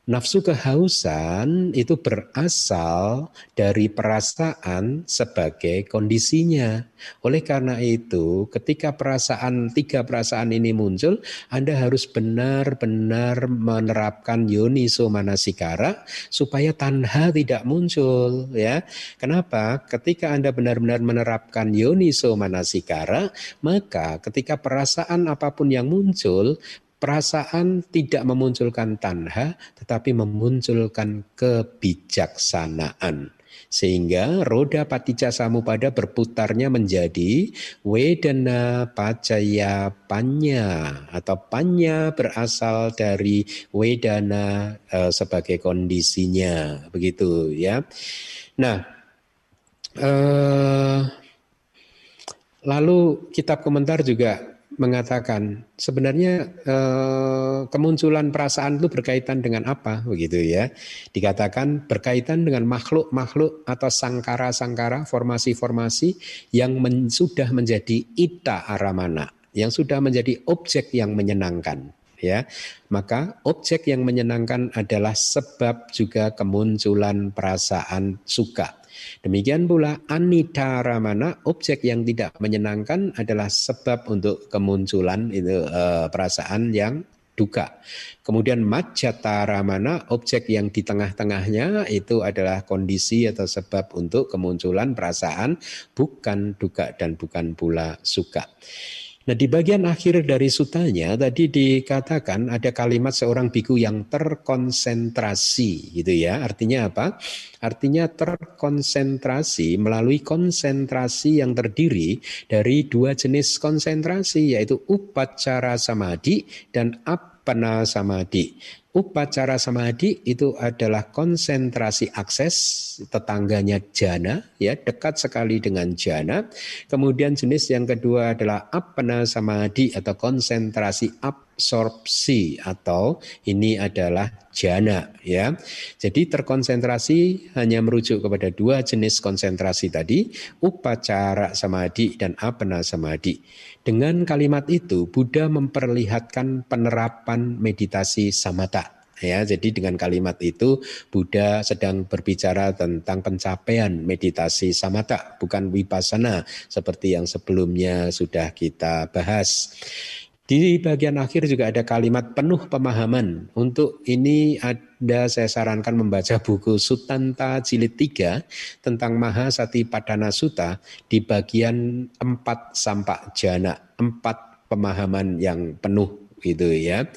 Nafsu kehausan itu berasal dari perasaan sebagai kondisinya. Oleh karena itu, ketika perasaan tiga perasaan ini muncul, Anda harus benar-benar menerapkan yoniso manasikara supaya tanha tidak muncul ya. Kenapa? Ketika Anda benar-benar menerapkan yoniso manasikara, maka ketika perasaan apa pun yang muncul, Perasaan tidak memunculkan tanha, tetapi memunculkan kebijaksanaan. Sehingga roda patija samupada berputarnya menjadi wedana pacaya panya atau panya berasal dari wedana e, sebagai kondisinya begitu ya. Nah, e, lalu kitab komentar juga mengatakan sebenarnya eh, kemunculan perasaan itu berkaitan dengan apa? Begitu ya. Dikatakan berkaitan dengan makhluk-makhluk atau sangkara-sangkara formasi-formasi yang men, sudah menjadi ita aramana yang sudah menjadi objek yang menyenangkan. Ya. Maka objek yang menyenangkan adalah sebab juga kemunculan perasaan suka Demikian pula ramana objek yang tidak menyenangkan adalah sebab untuk kemunculan itu uh, perasaan yang duka. Kemudian ramana objek yang di tengah-tengahnya itu adalah kondisi atau sebab untuk kemunculan perasaan bukan duka dan bukan pula suka. Nah di bagian akhir dari sutanya tadi dikatakan ada kalimat seorang biku yang terkonsentrasi gitu ya. Artinya apa? Artinya terkonsentrasi melalui konsentrasi yang terdiri dari dua jenis konsentrasi yaitu upacara samadhi dan apana samadhi. Upacara samadhi itu adalah konsentrasi akses tetangganya jana, ya dekat sekali dengan jana. Kemudian jenis yang kedua adalah apana samadhi atau konsentrasi absorpsi atau ini adalah jana, ya. Jadi terkonsentrasi hanya merujuk kepada dua jenis konsentrasi tadi, upacara samadhi dan apana samadhi. Dengan kalimat itu Buddha memperlihatkan penerapan meditasi samatha ya jadi dengan kalimat itu Buddha sedang berbicara tentang pencapaian meditasi samatha bukan vipassana seperti yang sebelumnya sudah kita bahas di bagian akhir juga ada kalimat penuh pemahaman. Untuk ini ada saya sarankan membaca buku Sutanta jilid 3 tentang Mahasati Padana Sutta di bagian 4 sampak jana, 4 pemahaman yang penuh gitu ya.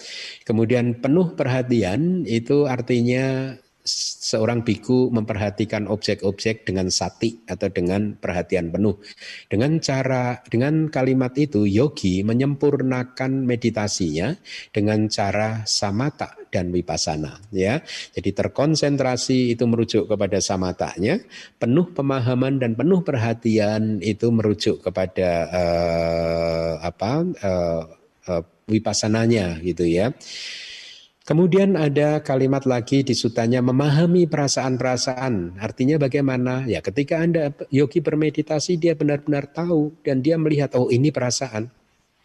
Kemudian penuh perhatian itu artinya seorang biku memperhatikan objek-objek dengan sati atau dengan perhatian penuh. Dengan cara dengan kalimat itu yogi menyempurnakan meditasinya dengan cara samata dan vipassana ya. Jadi terkonsentrasi itu merujuk kepada samatanya, penuh pemahaman dan penuh perhatian itu merujuk kepada uh, apa uh, uh, wipassananya gitu ya. Kemudian ada kalimat lagi di sutanya memahami perasaan-perasaan. Artinya bagaimana? Ya ketika Anda yogi bermeditasi dia benar-benar tahu dan dia melihat oh ini perasaan.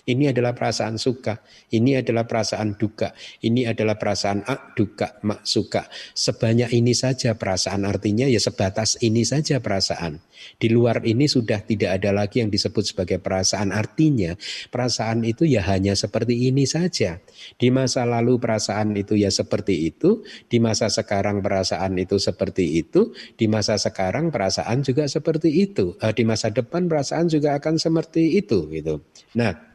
Ini adalah perasaan suka, ini adalah perasaan duka, ini adalah perasaan ak duka, mak suka. Sebanyak ini saja perasaan artinya ya sebatas ini saja perasaan. Di luar ini sudah tidak ada lagi yang disebut sebagai perasaan artinya perasaan itu ya hanya seperti ini saja. Di masa lalu perasaan itu ya seperti itu, di masa sekarang perasaan itu seperti itu, di masa sekarang perasaan juga seperti itu, eh, di masa depan perasaan juga akan seperti itu gitu. Nah,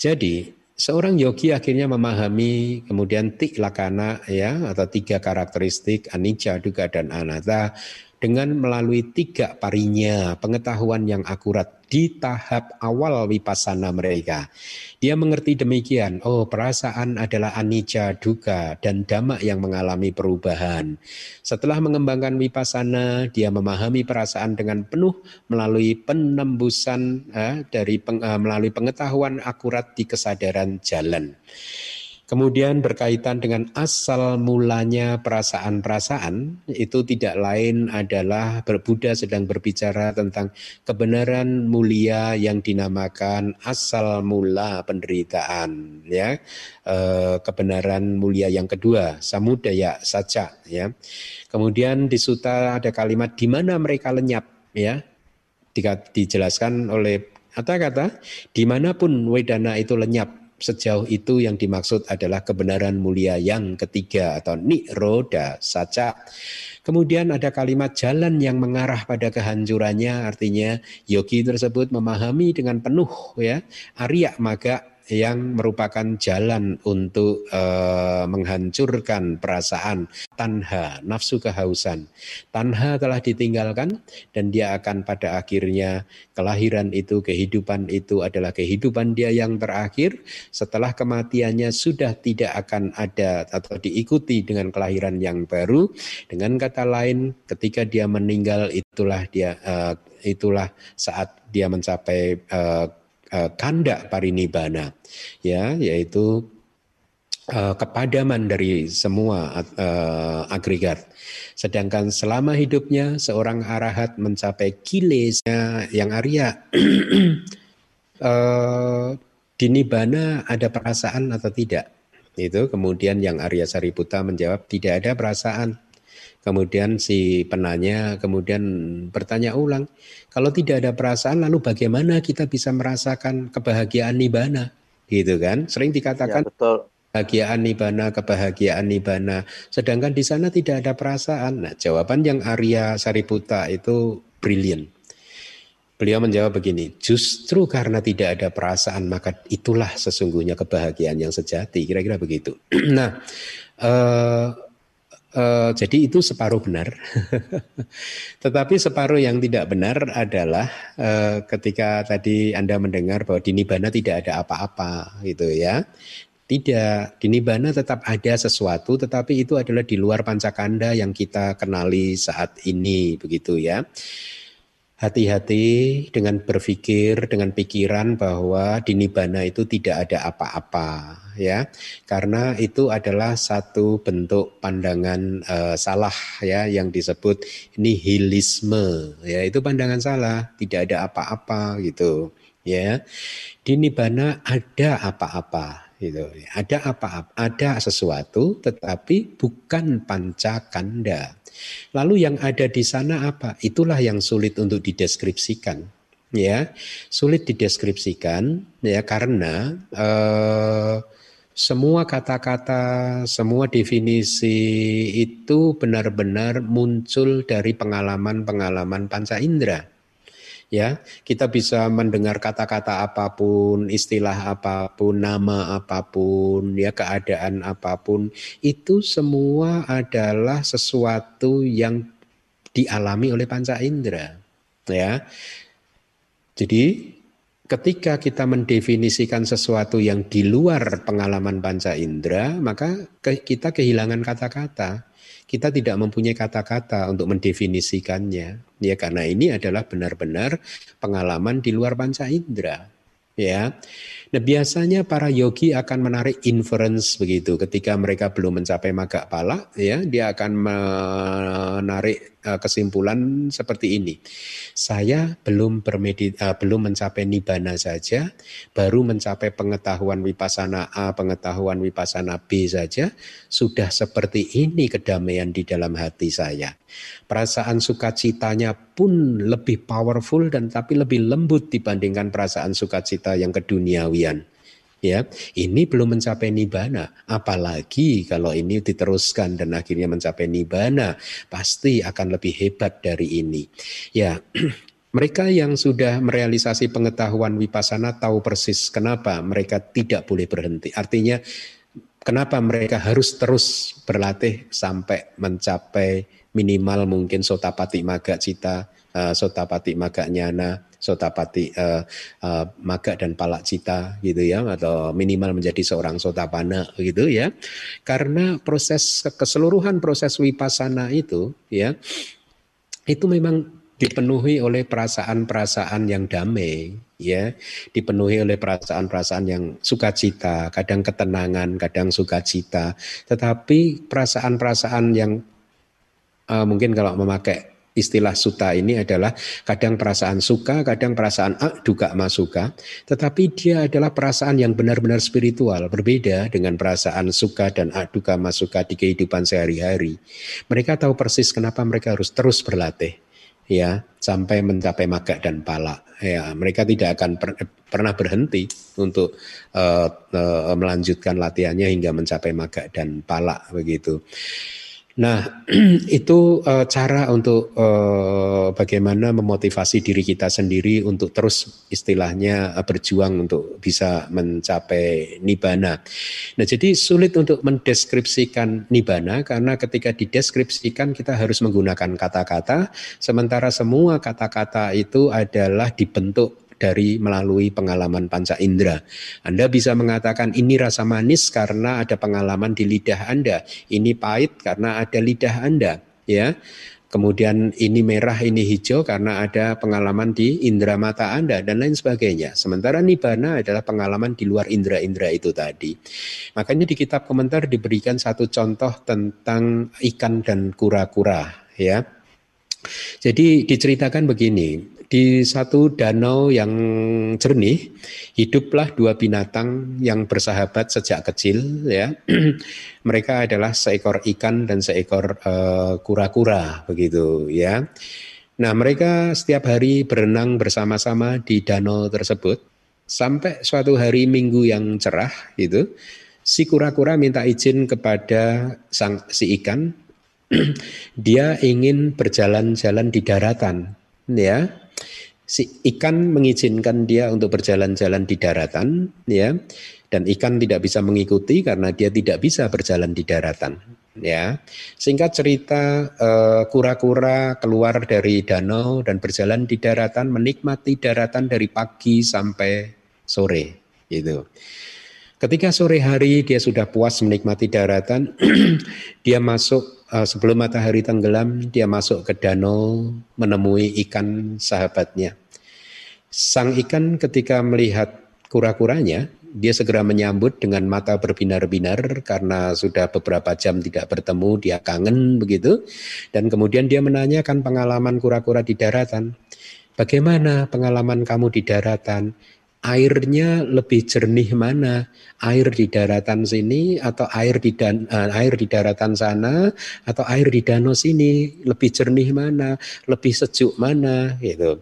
jadi seorang yogi akhirnya memahami kemudian tik lakana ya atau tiga karakteristik anicca, duga dan anatta dengan melalui tiga parinya pengetahuan yang akurat di tahap awal vipassana mereka. Dia mengerti demikian, oh perasaan adalah anicca, duga, dan dhamma yang mengalami perubahan. Setelah mengembangkan vipassana, dia memahami perasaan dengan penuh melalui penembusan eh, dari peng, eh, melalui pengetahuan akurat di kesadaran jalan. Kemudian berkaitan dengan asal mulanya perasaan-perasaan itu tidak lain adalah berbuddha sedang berbicara tentang kebenaran mulia yang dinamakan asal mula penderitaan ya. E, kebenaran mulia yang kedua samudaya saja ya. Kemudian di suta ada kalimat di mana mereka lenyap ya. Dijelaskan oleh kata-kata di mana pun wedana itu lenyap sejauh itu yang dimaksud adalah kebenaran mulia yang ketiga atau niroda saja. Kemudian ada kalimat jalan yang mengarah pada kehancurannya artinya yogi tersebut memahami dengan penuh ya Arya Maga yang merupakan jalan untuk uh, menghancurkan perasaan tanha, nafsu kehausan. Tanha telah ditinggalkan dan dia akan pada akhirnya kelahiran itu, kehidupan itu adalah kehidupan dia yang terakhir. Setelah kematiannya sudah tidak akan ada atau diikuti dengan kelahiran yang baru. Dengan kata lain, ketika dia meninggal itulah dia uh, itulah saat dia mencapai uh, kanda parinibana ya yaitu uh, kepadaman dari semua uh, agregat. Sedangkan selama hidupnya seorang arahat mencapai kilesnya yang Arya uh, di nibana ada perasaan atau tidak? Itu kemudian yang Arya Sariputa menjawab tidak ada perasaan. Kemudian si penanya kemudian bertanya ulang, kalau tidak ada perasaan lalu bagaimana kita bisa merasakan kebahagiaan nibana? Gitu kan? Sering dikatakan ya, betul. kebahagiaan nibana, kebahagiaan nibana. Sedangkan di sana tidak ada perasaan. Nah, jawaban yang Arya Sariputa itu brilian. Beliau menjawab begini, justru karena tidak ada perasaan maka itulah sesungguhnya kebahagiaan yang sejati. Kira-kira begitu. nah, eh, Uh, jadi itu separuh benar, tetapi separuh yang tidak benar adalah uh, ketika tadi anda mendengar bahwa di nibana tidak ada apa-apa, gitu ya. Tidak, di nibana tetap ada sesuatu, tetapi itu adalah di luar pancakanda yang kita kenali saat ini, begitu ya hati-hati dengan berpikir dengan pikiran bahwa di nibana itu tidak ada apa-apa ya. Karena itu adalah satu bentuk pandangan uh, salah ya yang disebut nihilisme ya. Itu pandangan salah tidak ada apa-apa gitu ya. Di nibana ada apa-apa gitu ada apa-apa ada sesuatu tetapi bukan pancakanda Lalu yang ada di sana apa? Itulah yang sulit untuk dideskripsikan. Ya, sulit dideskripsikan ya karena eh, semua kata-kata, semua definisi itu benar-benar muncul dari pengalaman-pengalaman panca indera ya kita bisa mendengar kata-kata apa pun istilah apa pun nama apa pun ya keadaan apa pun itu semua adalah sesuatu yang dialami oleh panca indera ya. Jadi ketika kita mendefinisikan sesuatu yang di luar pengalaman panca indera maka kita kehilangan kata-kata kita tidak mempunyai kata-kata untuk mendefinisikannya. Ya karena ini adalah benar-benar pengalaman di luar panca indera. Ya. Nah, biasanya para yogi akan menarik inference begitu ketika mereka belum mencapai maga pala ya, dia akan menarik kesimpulan seperti ini. Saya belum bermedit uh, belum mencapai nibana saja, baru mencapai pengetahuan wipasana A, pengetahuan wipasana B saja, sudah seperti ini kedamaian di dalam hati saya. Perasaan sukacitanya pun lebih powerful dan tapi lebih lembut dibandingkan perasaan sukacita yang keduniawian. Ya, ini belum mencapai nibana, apalagi kalau ini diteruskan dan akhirnya mencapai nibana, pasti akan lebih hebat dari ini. Ya, mereka yang sudah merealisasi pengetahuan wipasana tahu persis kenapa mereka tidak boleh berhenti. Artinya kenapa mereka harus terus berlatih sampai mencapai minimal mungkin sotapati maga cita, uh, sotapati maga nyana, sotapati uh, uh, maga dan palak cita gitu ya atau minimal menjadi seorang sotapana gitu ya. Karena proses keseluruhan proses wipasana itu ya itu memang dipenuhi oleh perasaan-perasaan yang damai ya dipenuhi oleh perasaan-perasaan yang sukacita kadang ketenangan kadang sukacita. Tetapi perasaan-perasaan yang uh, mungkin kalau memakai istilah suta ini adalah kadang perasaan suka, kadang perasaan ak duka masuka, tetapi dia adalah perasaan yang benar-benar spiritual, berbeda dengan perasaan suka dan ak duka masuka di kehidupan sehari-hari. Mereka tahu persis kenapa mereka harus terus berlatih ya sampai mencapai maga dan pala ya. Mereka tidak akan per, pernah berhenti untuk uh, uh, melanjutkan latihannya hingga mencapai maga dan pala begitu Nah, itu uh, cara untuk uh, bagaimana memotivasi diri kita sendiri untuk terus istilahnya uh, berjuang untuk bisa mencapai nibana. Nah, jadi sulit untuk mendeskripsikan nibana karena ketika dideskripsikan kita harus menggunakan kata-kata, sementara semua kata-kata itu adalah dibentuk dari melalui pengalaman panca indera. Anda bisa mengatakan ini rasa manis karena ada pengalaman di lidah Anda, ini pahit karena ada lidah Anda, ya. kemudian ini merah, ini hijau karena ada pengalaman di indera mata Anda dan lain sebagainya. Sementara nibana adalah pengalaman di luar indera-indera itu tadi. Makanya di kitab komentar diberikan satu contoh tentang ikan dan kura-kura ya. Jadi diceritakan begini, di satu danau yang jernih hiduplah dua binatang yang bersahabat sejak kecil ya. Mereka adalah seekor ikan dan seekor eh, kura-kura uh, begitu ya. Nah, mereka setiap hari berenang bersama-sama di danau tersebut sampai suatu hari Minggu yang cerah itu si kura-kura minta izin kepada sang si ikan dia ingin berjalan-jalan di daratan ya si ikan mengizinkan dia untuk berjalan-jalan di daratan ya dan ikan tidak bisa mengikuti karena dia tidak bisa berjalan di daratan ya. Singkat cerita eh, kura-kura uh, keluar dari danau dan berjalan di daratan menikmati daratan dari pagi sampai sore gitu ketika sore hari dia sudah puas menikmati daratan dia masuk uh, sebelum matahari tenggelam dia masuk ke danau menemui ikan sahabatnya. Sang ikan ketika melihat kura-kuranya, dia segera menyambut dengan mata berbinar-binar karena sudah beberapa jam tidak bertemu, dia kangen begitu. Dan kemudian dia menanyakan pengalaman kura-kura di daratan. Bagaimana pengalaman kamu di daratan? Airnya lebih jernih mana? Air di daratan sini atau air di dan uh, air di daratan sana atau air di danau sini lebih jernih mana? Lebih sejuk mana? Gitu.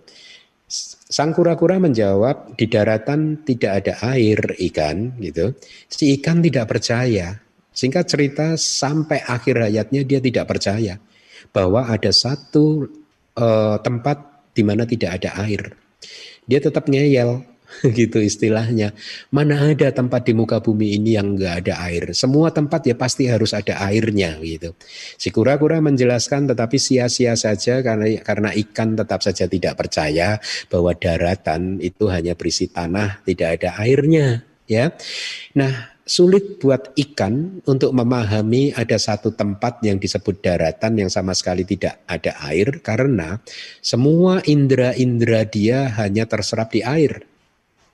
Sang kura-kura menjawab di daratan tidak ada air ikan gitu. Si ikan tidak percaya. Singkat cerita sampai akhir hayatnya dia tidak percaya bahwa ada satu uh, tempat di mana tidak ada air. Dia tetap ngeyel, gitu istilahnya. Mana ada tempat di muka bumi ini yang enggak ada air? Semua tempat ya pasti harus ada airnya gitu. Si kura-kura menjelaskan tetapi sia-sia saja karena karena ikan tetap saja tidak percaya bahwa daratan itu hanya berisi tanah, tidak ada airnya, ya. Nah, sulit buat ikan untuk memahami ada satu tempat yang disebut daratan yang sama sekali tidak ada air karena semua indera-indera dia hanya terserap di air.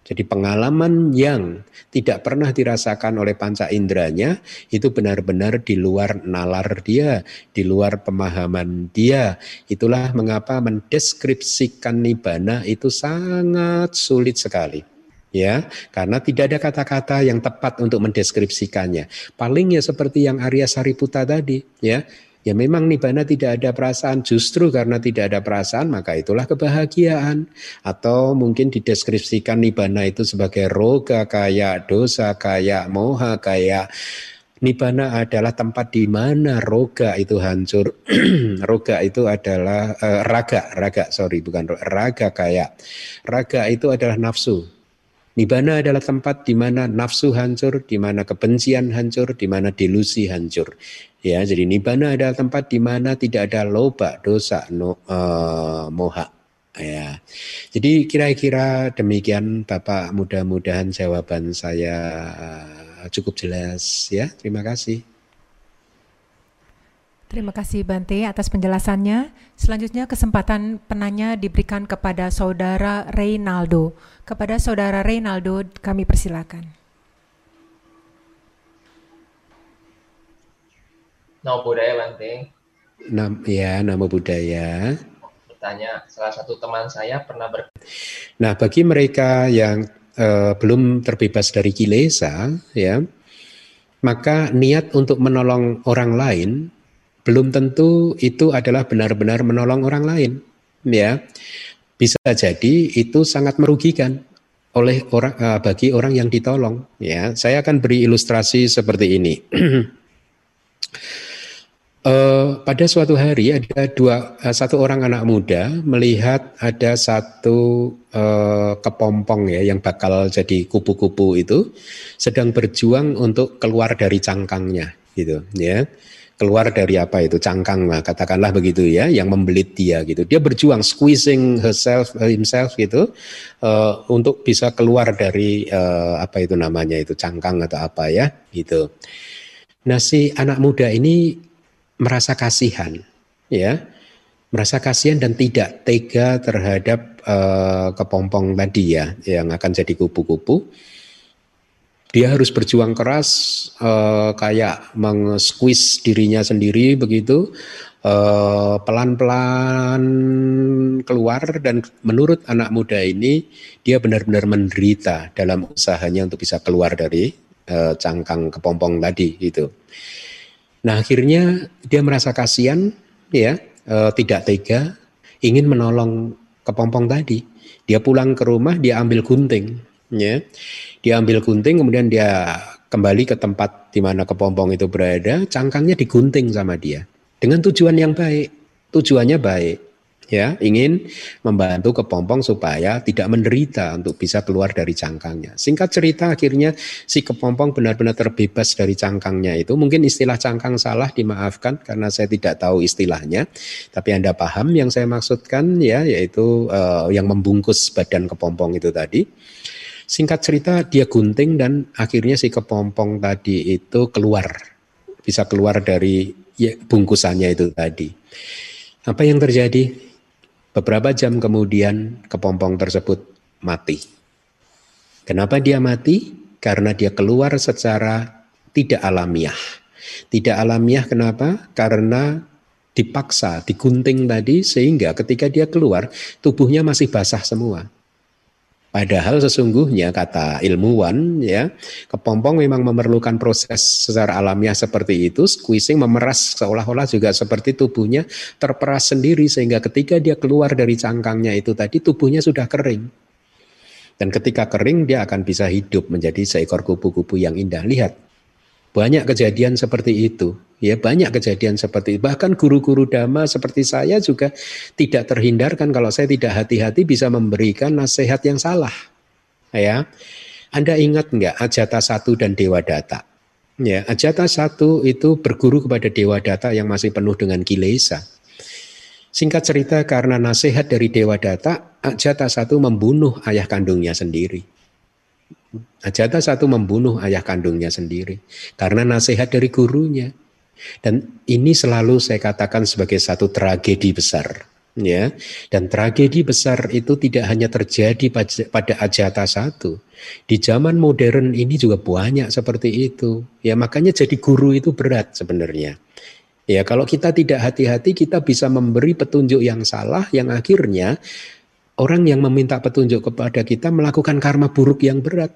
Jadi pengalaman yang tidak pernah dirasakan oleh panca inderanya itu benar-benar di luar nalar dia, di luar pemahaman dia. Itulah mengapa mendeskripsikan nibana itu sangat sulit sekali. Ya, karena tidak ada kata-kata yang tepat untuk mendeskripsikannya. Paling ya seperti yang Arya Sariputa tadi, ya Ya memang nibana tidak ada perasaan, justru karena tidak ada perasaan maka itulah kebahagiaan. Atau mungkin dideskripsikan nibana itu sebagai roga kayak dosa, kayak moha, kayak Nibana adalah tempat di mana roga itu hancur. roga itu adalah uh, raga, raga sorry bukan roga, raga kayak raga itu adalah nafsu. Nibana adalah tempat di mana nafsu hancur, di mana kebencian hancur, di mana delusi hancur. Ya, jadi nibana adalah tempat di mana tidak ada loba, dosa, no, uh, moha. Ya, jadi kira-kira demikian Bapak. Mudah-mudahan jawaban saya eh, cukup jelas. Ya, terima kasih. Terima kasih Bante atas penjelasannya. Selanjutnya kesempatan penanya diberikan kepada Saudara Reynaldo. Kepada Saudara Reynaldo kami persilakan. Nama budaya Bante. Nam, ya, nama budaya. Bertanya, salah satu teman saya pernah ber... Nah, bagi mereka yang uh, belum terbebas dari kilesa, ya, maka niat untuk menolong orang lain belum tentu itu adalah benar-benar menolong orang lain ya. Bisa jadi itu sangat merugikan oleh orang uh, bagi orang yang ditolong ya. Saya akan beri ilustrasi seperti ini. Uh, pada suatu hari ada dua uh, satu orang anak muda melihat ada satu uh, kepompong ya yang bakal jadi kupu-kupu itu sedang berjuang untuk keluar dari cangkangnya gitu ya keluar dari apa itu cangkang lah katakanlah begitu ya yang membelit dia gitu. Dia berjuang squeezing herself uh, himself gitu uh, untuk bisa keluar dari uh, apa itu namanya itu cangkang atau apa ya gitu. Nah si anak muda ini merasa kasihan ya. Merasa kasihan dan tidak tega terhadap uh, kepompong tadi ya yang akan jadi kupu-kupu. Dia harus berjuang keras uh, kayak mengsqueeze dirinya sendiri begitu pelan pelan-pelan keluar dan menurut anak muda ini dia benar-benar menderita dalam usahanya untuk bisa keluar dari uh, cangkang kepompong tadi gitu. Nah akhirnya dia merasa kasihan ya e, tidak tega, ingin menolong kepompong tadi. Dia pulang ke rumah, dia ambil gunting, ya. Dia ambil gunting, kemudian dia kembali ke tempat di mana kepompong itu berada, cangkangnya digunting sama dia dengan tujuan yang baik. Tujuannya baik ya ingin membantu kepompong supaya tidak menderita untuk bisa keluar dari cangkangnya. Singkat cerita akhirnya si kepompong benar-benar terbebas dari cangkangnya itu. Mungkin istilah cangkang salah dimaafkan karena saya tidak tahu istilahnya. Tapi Anda paham yang saya maksudkan ya yaitu uh, yang membungkus badan kepompong itu tadi. Singkat cerita dia gunting dan akhirnya si kepompong tadi itu keluar. Bisa keluar dari ya, bungkusannya itu tadi. Apa yang terjadi? Beberapa jam kemudian kepompong tersebut mati. Kenapa dia mati? Karena dia keluar secara tidak alamiah. Tidak alamiah kenapa? Karena dipaksa, digunting tadi sehingga ketika dia keluar tubuhnya masih basah semua. Padahal sesungguhnya kata ilmuwan ya, kepompong memang memerlukan proses secara alamiah seperti itu, squeezing memeras seolah-olah juga seperti tubuhnya terperas sendiri sehingga ketika dia keluar dari cangkangnya itu tadi tubuhnya sudah kering. Dan ketika kering dia akan bisa hidup menjadi seekor kupu-kupu yang indah. Lihat, banyak kejadian seperti itu. Ya, banyak kejadian seperti itu. Bahkan guru-guru dhamma seperti saya juga tidak terhindarkan kalau saya tidak hati-hati bisa memberikan nasihat yang salah. Ya. Anda ingat enggak Ajata satu dan Dewa Data? Ya, Ajata satu itu berguru kepada Dewa Data yang masih penuh dengan kilesa. Singkat cerita karena nasihat dari Dewa Data, Ajata satu membunuh ayah kandungnya sendiri. Ajata satu membunuh ayah kandungnya sendiri karena nasihat dari gurunya. Dan ini selalu saya katakan sebagai satu tragedi besar. Ya, dan tragedi besar itu tidak hanya terjadi pada Ajata satu. Di zaman modern ini juga banyak seperti itu. Ya, makanya jadi guru itu berat sebenarnya. Ya, kalau kita tidak hati-hati kita bisa memberi petunjuk yang salah yang akhirnya orang yang meminta petunjuk kepada kita melakukan karma buruk yang berat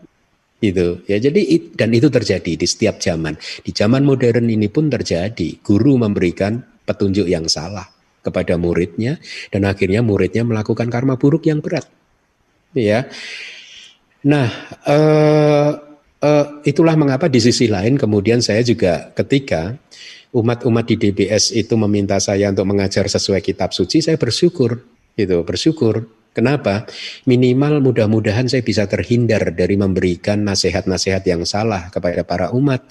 itu ya jadi dan itu terjadi di setiap zaman. Di zaman modern ini pun terjadi. Guru memberikan petunjuk yang salah kepada muridnya dan akhirnya muridnya melakukan karma buruk yang berat. Ya. Nah uh, uh, itulah mengapa di sisi lain kemudian saya juga ketika umat-umat di DBS itu meminta saya untuk mengajar sesuai kitab suci saya bersyukur itu bersyukur Kenapa? Minimal mudah-mudahan saya bisa terhindar dari memberikan nasihat-nasihat yang salah kepada para umat.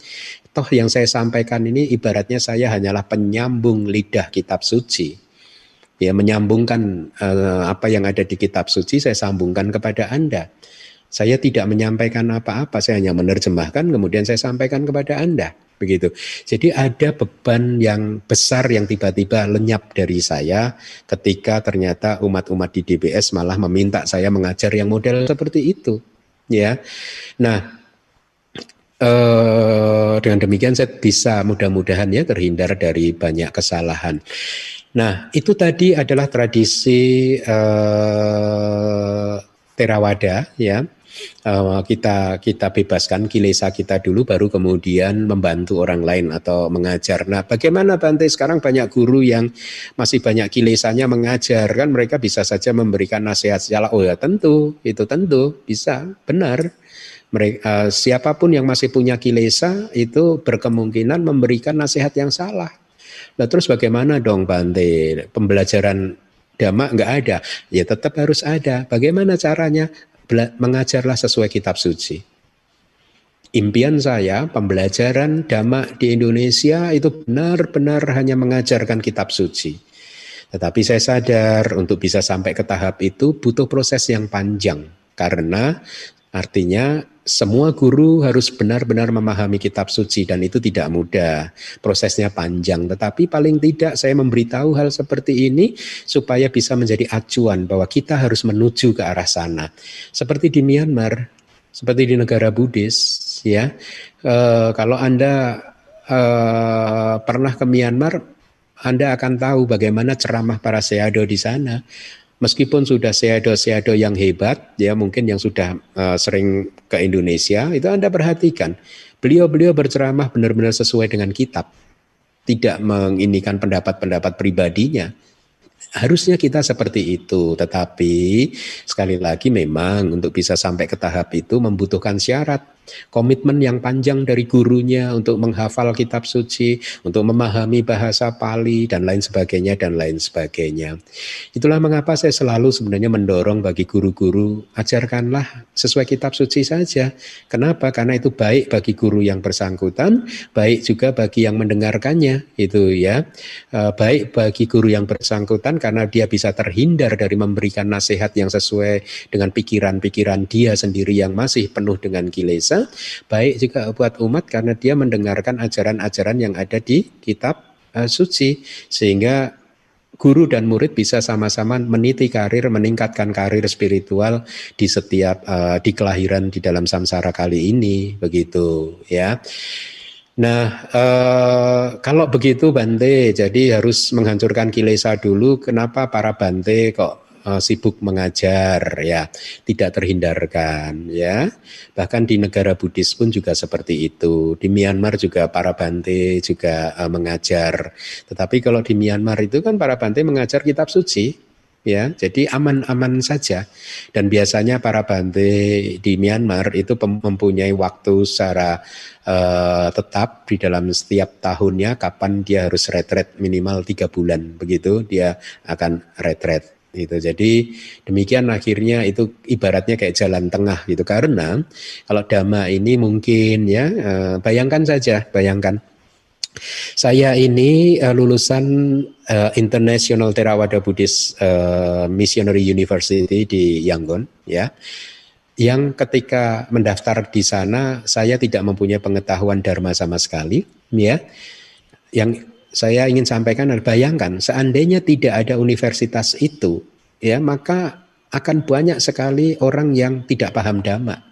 Toh yang saya sampaikan ini ibaratnya saya hanyalah penyambung lidah kitab suci. Ya, menyambungkan uh, apa yang ada di kitab suci saya sambungkan kepada Anda. Saya tidak menyampaikan apa-apa, saya hanya menerjemahkan kemudian saya sampaikan kepada Anda begitu. Jadi ada beban yang besar yang tiba-tiba lenyap dari saya ketika ternyata umat-umat di DBS malah meminta saya mengajar yang model seperti itu, ya. Nah, eh, dengan demikian saya bisa mudah-mudahan ya terhindar dari banyak kesalahan. Nah, itu tadi adalah tradisi eh, Terawada ya uh, kita kita bebaskan kilesa kita dulu baru kemudian membantu orang lain atau mengajar. Nah, bagaimana Bante sekarang banyak guru yang masih banyak kilesanya mengajar kan mereka bisa saja memberikan nasihat secara oh ya tentu itu tentu bisa benar. Mereka, eh, siapa pun yang masih punya kilesa itu berkemungkinan memberikan nasihat yang salah. Nah terus bagaimana dong Bante? Pembelajaran dhamma nggak ada, ya tetap harus ada. Bagaimana caranya? Mengajarlah sesuai kitab suci. Impian saya pembelajaran dhamma di Indonesia itu benar-benar hanya mengajarkan kitab suci. Tetapi saya sadar untuk bisa sampai ke tahap itu butuh proses yang panjang karena artinya semua guru harus benar-benar memahami kitab suci dan itu tidak mudah. Prosesnya panjang, tetapi paling tidak saya memberitahu hal seperti ini supaya bisa menjadi acuan bahwa kita harus menuju ke arah sana. Seperti di Myanmar, seperti di negara Buddhis, ya. E, kalau Anda e, pernah ke Myanmar, Anda akan tahu bagaimana ceramah para seado di sana meskipun sudah seado-seado yang hebat, ya mungkin yang sudah uh, sering ke Indonesia, itu Anda perhatikan, beliau-beliau berceramah benar-benar sesuai dengan kitab, tidak menginikan pendapat-pendapat pribadinya. Harusnya kita seperti itu, tetapi sekali lagi memang untuk bisa sampai ke tahap itu membutuhkan syarat komitmen yang panjang dari gurunya untuk menghafal kitab suci, untuk memahami bahasa Pali dan lain sebagainya dan lain sebagainya. Itulah mengapa saya selalu sebenarnya mendorong bagi guru-guru ajarkanlah sesuai kitab suci saja. Kenapa? Karena itu baik bagi guru yang bersangkutan, baik juga bagi yang mendengarkannya itu ya. E, baik bagi guru yang bersangkutan karena dia bisa terhindar dari memberikan nasihat yang sesuai dengan pikiran-pikiran dia sendiri yang masih penuh dengan kilesa baik juga buat umat karena dia mendengarkan ajaran-ajaran yang ada di kitab uh, suci sehingga guru dan murid bisa sama-sama meniti karir, meningkatkan karir spiritual di setiap uh, di kelahiran di dalam samsara kali ini, begitu ya. Nah, uh, kalau begitu Bante, jadi harus menghancurkan kilesa dulu. Kenapa para Bante kok uh, sibuk mengajar ya. Tidak terhindarkan ya. Bahkan di negara Buddhis pun juga seperti itu. Di Myanmar juga para bante juga uh, mengajar. Tetapi kalau di Myanmar itu kan para bante mengajar kitab suci ya. Jadi aman-aman saja. Dan biasanya para bante di Myanmar itu mempunyai waktu secara uh, tetap di dalam setiap tahunnya kapan dia harus retret minimal tiga bulan. Begitu dia akan retret gitu. Jadi demikian akhirnya itu ibaratnya kayak jalan tengah gitu karena kalau dhamma ini mungkin ya eh, bayangkan saja, bayangkan saya ini uh, lulusan uh, International Theravada Buddhist uh, Missionary University di Yangon ya. Yang ketika mendaftar di sana saya tidak mempunyai pengetahuan dharma sama sekali ya. Yang saya ingin sampaikan adalah bayangkan seandainya tidak ada universitas itu ya maka akan banyak sekali orang yang tidak paham dhamma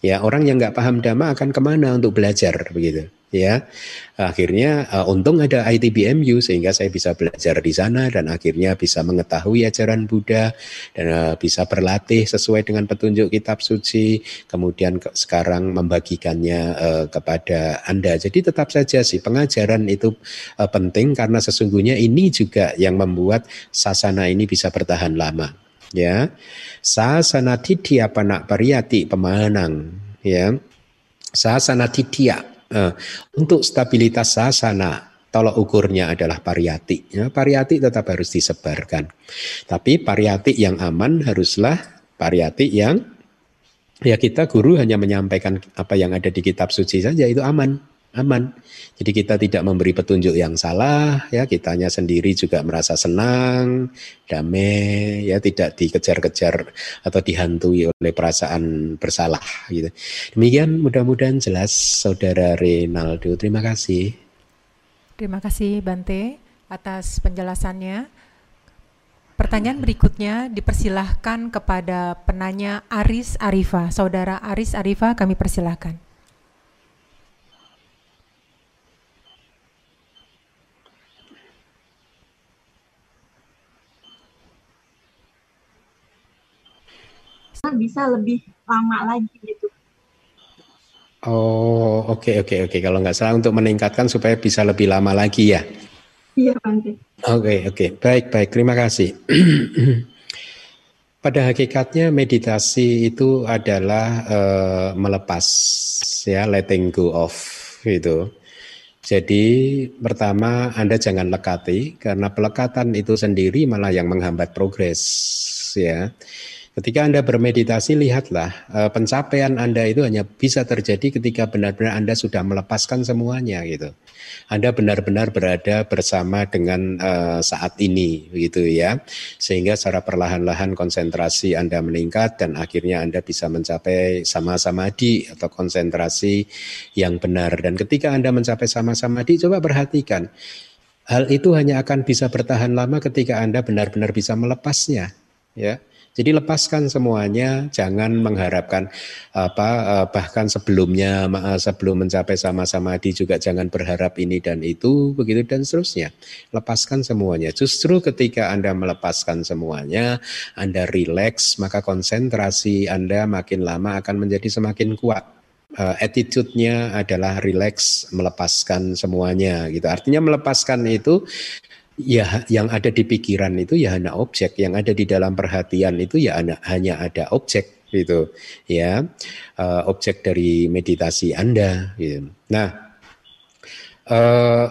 ya orang yang nggak paham dhamma akan ke mana untuk belajar begitu. Ya akhirnya uh, untung ada ITBMU sehingga saya bisa belajar di sana dan akhirnya bisa mengetahui ajaran Buddha dan uh, bisa berlatih sesuai dengan petunjuk kitab suci kemudian ke, sekarang membagikannya uh, kepada Anda. Jadi tetap saja sih pengajaran itu uh, penting karena sesungguhnya ini juga yang membuat sasana ini bisa bertahan lama ya sasana titya panak pariyati pemanang ya sasana titya Uh, untuk stabilitas sasana, tolok ukurnya adalah pariyati. Ya, pariyati tetap harus disebarkan. Tapi pariyati yang aman haruslah pariyati yang ya kita guru hanya menyampaikan apa yang ada di kitab suci saja itu aman aman. Jadi kita tidak memberi petunjuk yang salah, ya kitanya sendiri juga merasa senang, damai, ya tidak dikejar-kejar atau dihantui oleh perasaan bersalah gitu. Demikian mudah-mudahan jelas Saudara Renaldo. Terima kasih. Terima kasih Bante atas penjelasannya. Pertanyaan berikutnya dipersilahkan kepada penanya Aris Arifa. Saudara Aris Arifa kami persilahkan. Bisa lebih lama lagi gitu. Oh, oke okay, oke okay, oke. Okay. Kalau nggak salah untuk meningkatkan supaya bisa lebih lama lagi ya. Iya, Bante. Oke, okay, oke. Okay. Baik, baik. Terima kasih. Pada hakikatnya meditasi itu adalah uh, melepas ya, letting go off gitu. Jadi pertama Anda jangan lekati karena pelekatan itu sendiri malah yang menghambat progres ya. Ketika Anda bermeditasi, lihatlah eh, pencapaian Anda itu hanya bisa terjadi ketika benar-benar Anda sudah melepaskan semuanya gitu. Anda benar-benar berada bersama dengan uh, saat ini begitu ya. Sehingga secara perlahan-lahan konsentrasi Anda meningkat dan akhirnya Anda bisa mencapai sama-sama di atau konsentrasi yang benar. Dan ketika Anda mencapai sama-sama di, coba perhatikan. Hal itu hanya akan bisa bertahan lama ketika Anda benar-benar bisa melepasnya, ya. Jadi lepaskan semuanya, jangan mengharapkan apa eh, bahkan sebelumnya eh, sebelum mencapai sama-sama di juga jangan berharap ini dan itu begitu dan seterusnya. Lepaskan semuanya. Justru ketika Anda melepaskan semuanya, Anda rileks, maka konsentrasi Anda makin lama akan menjadi semakin kuat uh, attitude-nya adalah relax, melepaskan semuanya gitu. Artinya melepaskan itu ya yang ada di pikiran itu ya hanya objek, yang ada di dalam perhatian itu ya hanya ada objek gitu ya uh, objek dari meditasi anda gitu. Nah uh,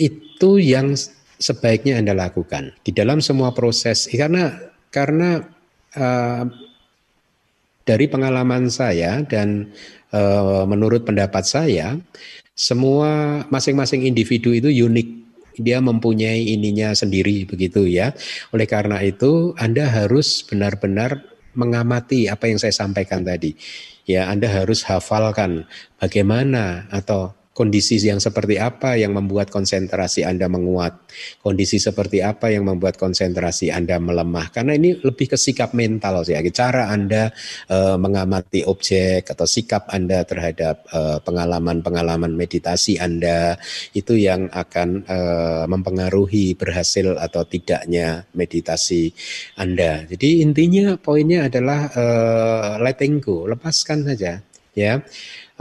itu yang sebaiknya anda lakukan di dalam semua proses karena karena uh, dari pengalaman saya dan uh, menurut pendapat saya semua masing-masing individu itu unik dia mempunyai ininya sendiri begitu ya. Oleh karena itu Anda harus benar-benar mengamati apa yang saya sampaikan tadi. Ya, Anda harus hafalkan bagaimana atau kondisi yang seperti apa yang membuat konsentrasi Anda menguat, kondisi seperti apa yang membuat konsentrasi Anda melemah. Karena ini lebih ke sikap mental sih, cara Anda e, mengamati objek atau sikap Anda terhadap eh, pengalaman-pengalaman meditasi Anda itu yang akan e, mempengaruhi berhasil atau tidaknya meditasi Anda. Jadi intinya poinnya adalah e, letting go, lepaskan saja ya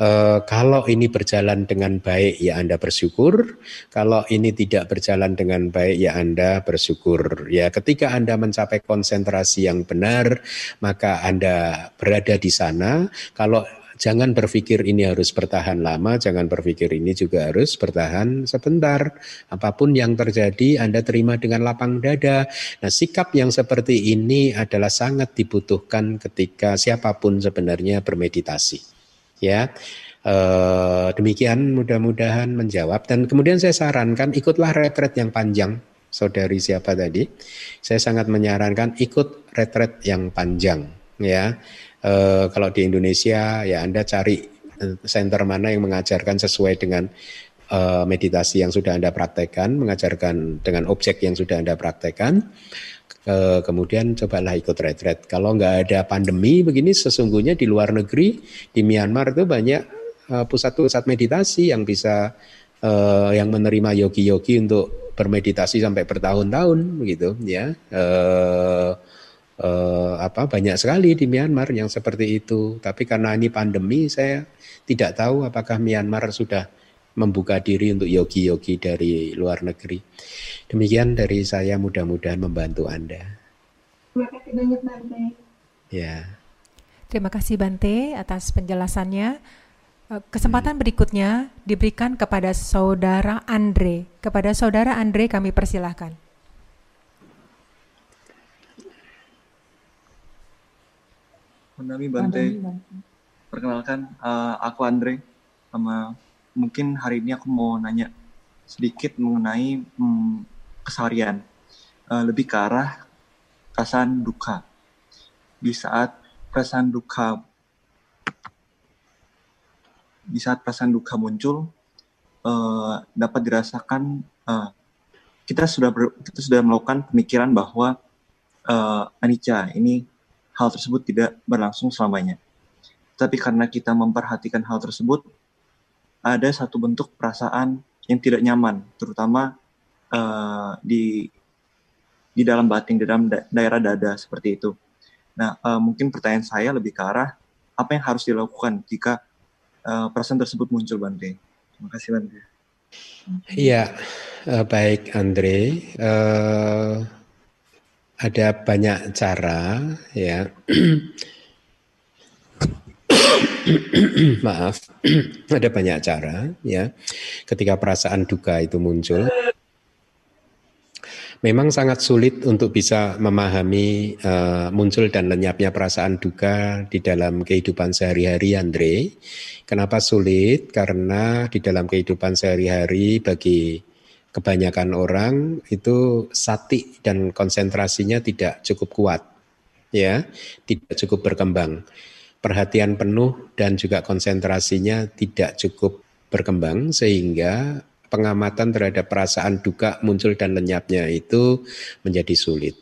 Eh, kalau ini berjalan dengan baik ya Anda bersyukur, kalau ini tidak berjalan dengan baik ya Anda bersyukur. Ya, ketika Anda mencapai konsentrasi yang benar, maka Anda berada di sana. Kalau jangan berpikir ini harus bertahan lama, jangan berpikir ini juga harus bertahan sebentar. Apa pun yang terjadi, Anda terima dengan lapang dada. Nah, sikap yang seperti ini adalah sangat dibutuhkan ketika siapa pun sebenarnya bermeditasi ya. E, demikian mudah-mudahan menjawab dan kemudian saya sarankan ikutlah retret yang panjang saudari siapa tadi saya sangat menyarankan ikut retret yang panjang ya e, kalau di Indonesia ya Anda cari eh, center mana yang mengajarkan sesuai dengan meditasi yang sudah Anda praktekkan, mengajarkan dengan objek yang sudah Anda praktekkan. Uh, kemudian cobalah ikut retret. Kalau nggak ada pandemi begini, sesungguhnya di luar negeri, di Myanmar itu banyak uh, pusat-pusat meditasi yang bisa uh, yang menerima yogi-yogi untuk bermeditasi sampai bertahun-tahun, begitu ya. Uh, apa banyak sekali di Myanmar yang seperti itu. Tapi karena ini pandemi, saya tidak tahu apakah Myanmar sudah membuka diri untuk yogi-yogi dari luar negeri. Demikian dari saya mudah-mudahan membantu Anda. Terima kasih banyak Bante. Ya. Terima kasih Bante atas penjelasannya. Eh, kesempatan berikutnya diberikan kepada Saudara Andre. Kepada Saudara Andre kami persilahkan. Menami Bante. Perkenalkan, uh, aku Andre sama mungkin hari ini aku mau nanya sedikit mengenai hmm, keseharian, uh, lebih ke arah perasaan duka. Di saat perasaan duka, di saat perasaan duka muncul, uh, dapat dirasakan uh, kita sudah ber, kita sudah melakukan pemikiran bahwa uh, anicca ini hal tersebut tidak berlangsung selamanya. Tapi karena kita memperhatikan hal tersebut, ada satu bentuk perasaan yang tidak nyaman, terutama uh, di di dalam batin, di dalam da daerah dada seperti itu. Nah, uh, mungkin pertanyaan saya lebih ke arah apa yang harus dilakukan jika uh, perasaan tersebut muncul, Bante. Terima kasih, Bante. Iya, uh, baik, Andre. Uh, ada banyak cara, ya. maaf, ada banyak cara ya. Ketika perasaan duka itu muncul, Memang sangat sulit untuk bisa memahami uh, muncul dan lenyapnya perasaan duka di dalam kehidupan sehari-hari, Andre. Kenapa sulit? Karena di dalam kehidupan sehari-hari bagi kebanyakan orang itu sati dan konsentrasinya tidak cukup kuat, ya, tidak cukup berkembang. Perhatian penuh dan juga konsentrasinya tidak cukup berkembang sehingga pengamatan terhadap perasaan duka muncul dan lenyapnya itu menjadi sulit.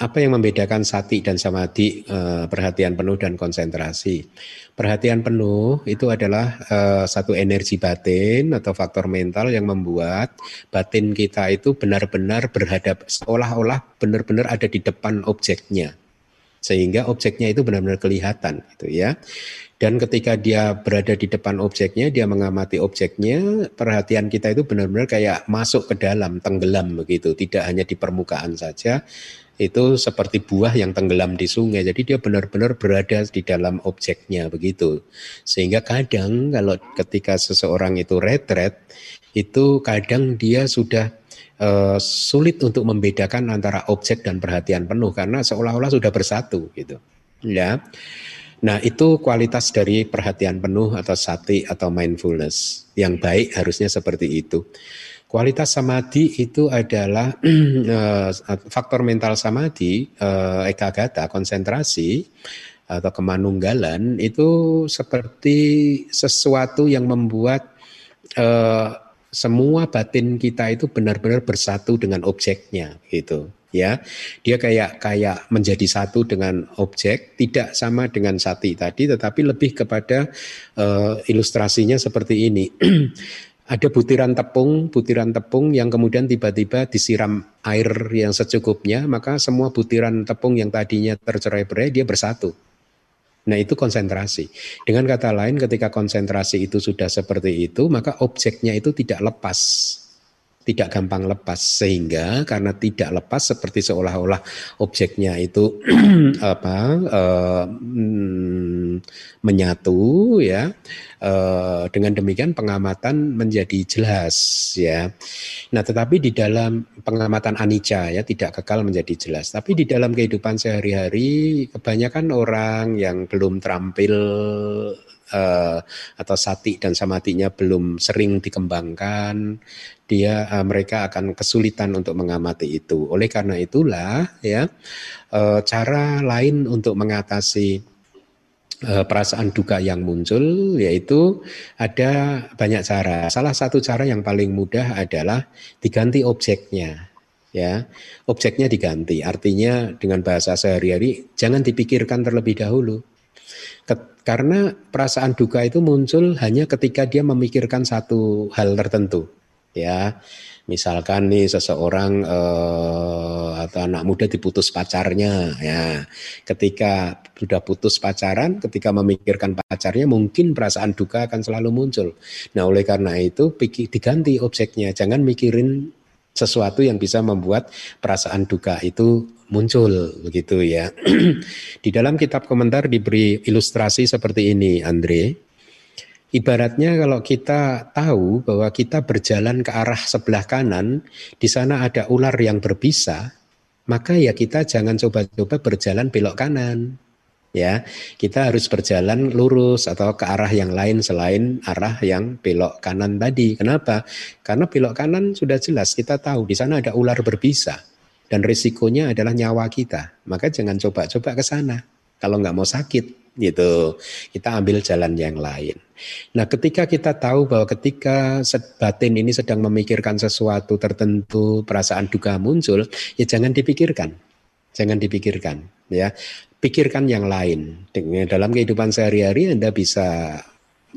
Apa yang membedakan sati dan samadhi eh, perhatian penuh dan konsentrasi? Perhatian penuh itu adalah eh, satu energi batin atau faktor mental yang membuat batin kita itu benar-benar berhadap seolah-olah benar-benar ada di depan objeknya sehingga objeknya itu benar-benar kelihatan gitu ya. Dan ketika dia berada di depan objeknya, dia mengamati objeknya, perhatian kita itu benar-benar kayak masuk ke dalam, tenggelam begitu, tidak hanya di permukaan saja. Itu seperti buah yang tenggelam di sungai. Jadi dia benar-benar berada di dalam objeknya begitu. Sehingga kadang kalau ketika seseorang itu retret, itu kadang dia sudah uh, sulit untuk membedakan antara objek dan perhatian penuh karena seolah-olah sudah bersatu gitu. Ya. Nah, itu kualitas dari perhatian penuh atau sati atau mindfulness. Yang baik harusnya seperti itu. Kualitas samadhi itu adalah eh, faktor mental samadhi, eh, ekagata, konsentrasi atau kemanunggalan itu seperti sesuatu yang membuat semua batin kita itu benar-benar bersatu dengan objeknya gitu ya. Dia kayak kayak menjadi satu dengan objek tidak sama dengan sati tadi tetapi lebih kepada uh, ilustrasinya seperti ini. Ada butiran tepung butiran tepung yang kemudian tiba-tiba disiram air yang secukupnya maka semua butiran tepung yang tadinya tercerai-berai dia bersatu Nah, itu konsentrasi. Dengan kata lain, ketika konsentrasi itu sudah seperti itu, maka objeknya itu tidak lepas tidak gampang lepas sehingga karena tidak lepas seperti seolah-olah objeknya itu apa uh, menyatu ya dengan demikian pengamatan menjadi jelas ya nah tetapi di dalam pengamatan anicca ya tidak kekal menjadi jelas tapi di dalam kehidupan sehari-hari kebanyakan orang yang belum terampil uh, atau sati dan samatinya belum sering dikembangkan dia uh, mereka akan kesulitan untuk mengamati itu. Oleh karena itulah ya cara lain untuk mengatasi perasaan duka yang muncul yaitu ada banyak cara. Salah satu cara yang paling mudah adalah diganti objeknya ya. Objeknya diganti artinya dengan bahasa sehari-hari jangan dipikirkan terlebih dahulu. Karena perasaan duka itu muncul hanya ketika dia memikirkan satu hal tertentu ya misalkan nih seseorang eh, atau anak muda diputus pacarnya ya. Ketika sudah putus pacaran ketika memikirkan pacarnya mungkin perasaan duka akan selalu muncul. Nah oleh karena itu pikir, diganti objeknya. Jangan mikirin sesuatu yang bisa membuat perasaan duka itu muncul begitu ya. Di dalam kitab komentar diberi ilustrasi seperti ini Andre Ibaratnya kalau kita tahu bahwa kita berjalan ke arah sebelah kanan, di sana ada ular yang berbisa, maka ya kita jangan coba-coba berjalan belok kanan. Ya, kita harus berjalan lurus atau ke arah yang lain selain arah yang belok kanan tadi. Kenapa? Karena belok kanan sudah jelas kita tahu di sana ada ular berbisa dan risikonya adalah nyawa kita. Maka jangan coba-coba ke sana kalau nggak mau sakit gitu. Kita ambil jalan yang lain. Nah, ketika kita tahu bahwa ketika batin ini sedang memikirkan sesuatu tertentu, perasaan duka muncul, ya jangan dipikirkan. Jangan dipikirkan, ya. Pikirkan yang lain. Dalam kehidupan sehari-hari Anda bisa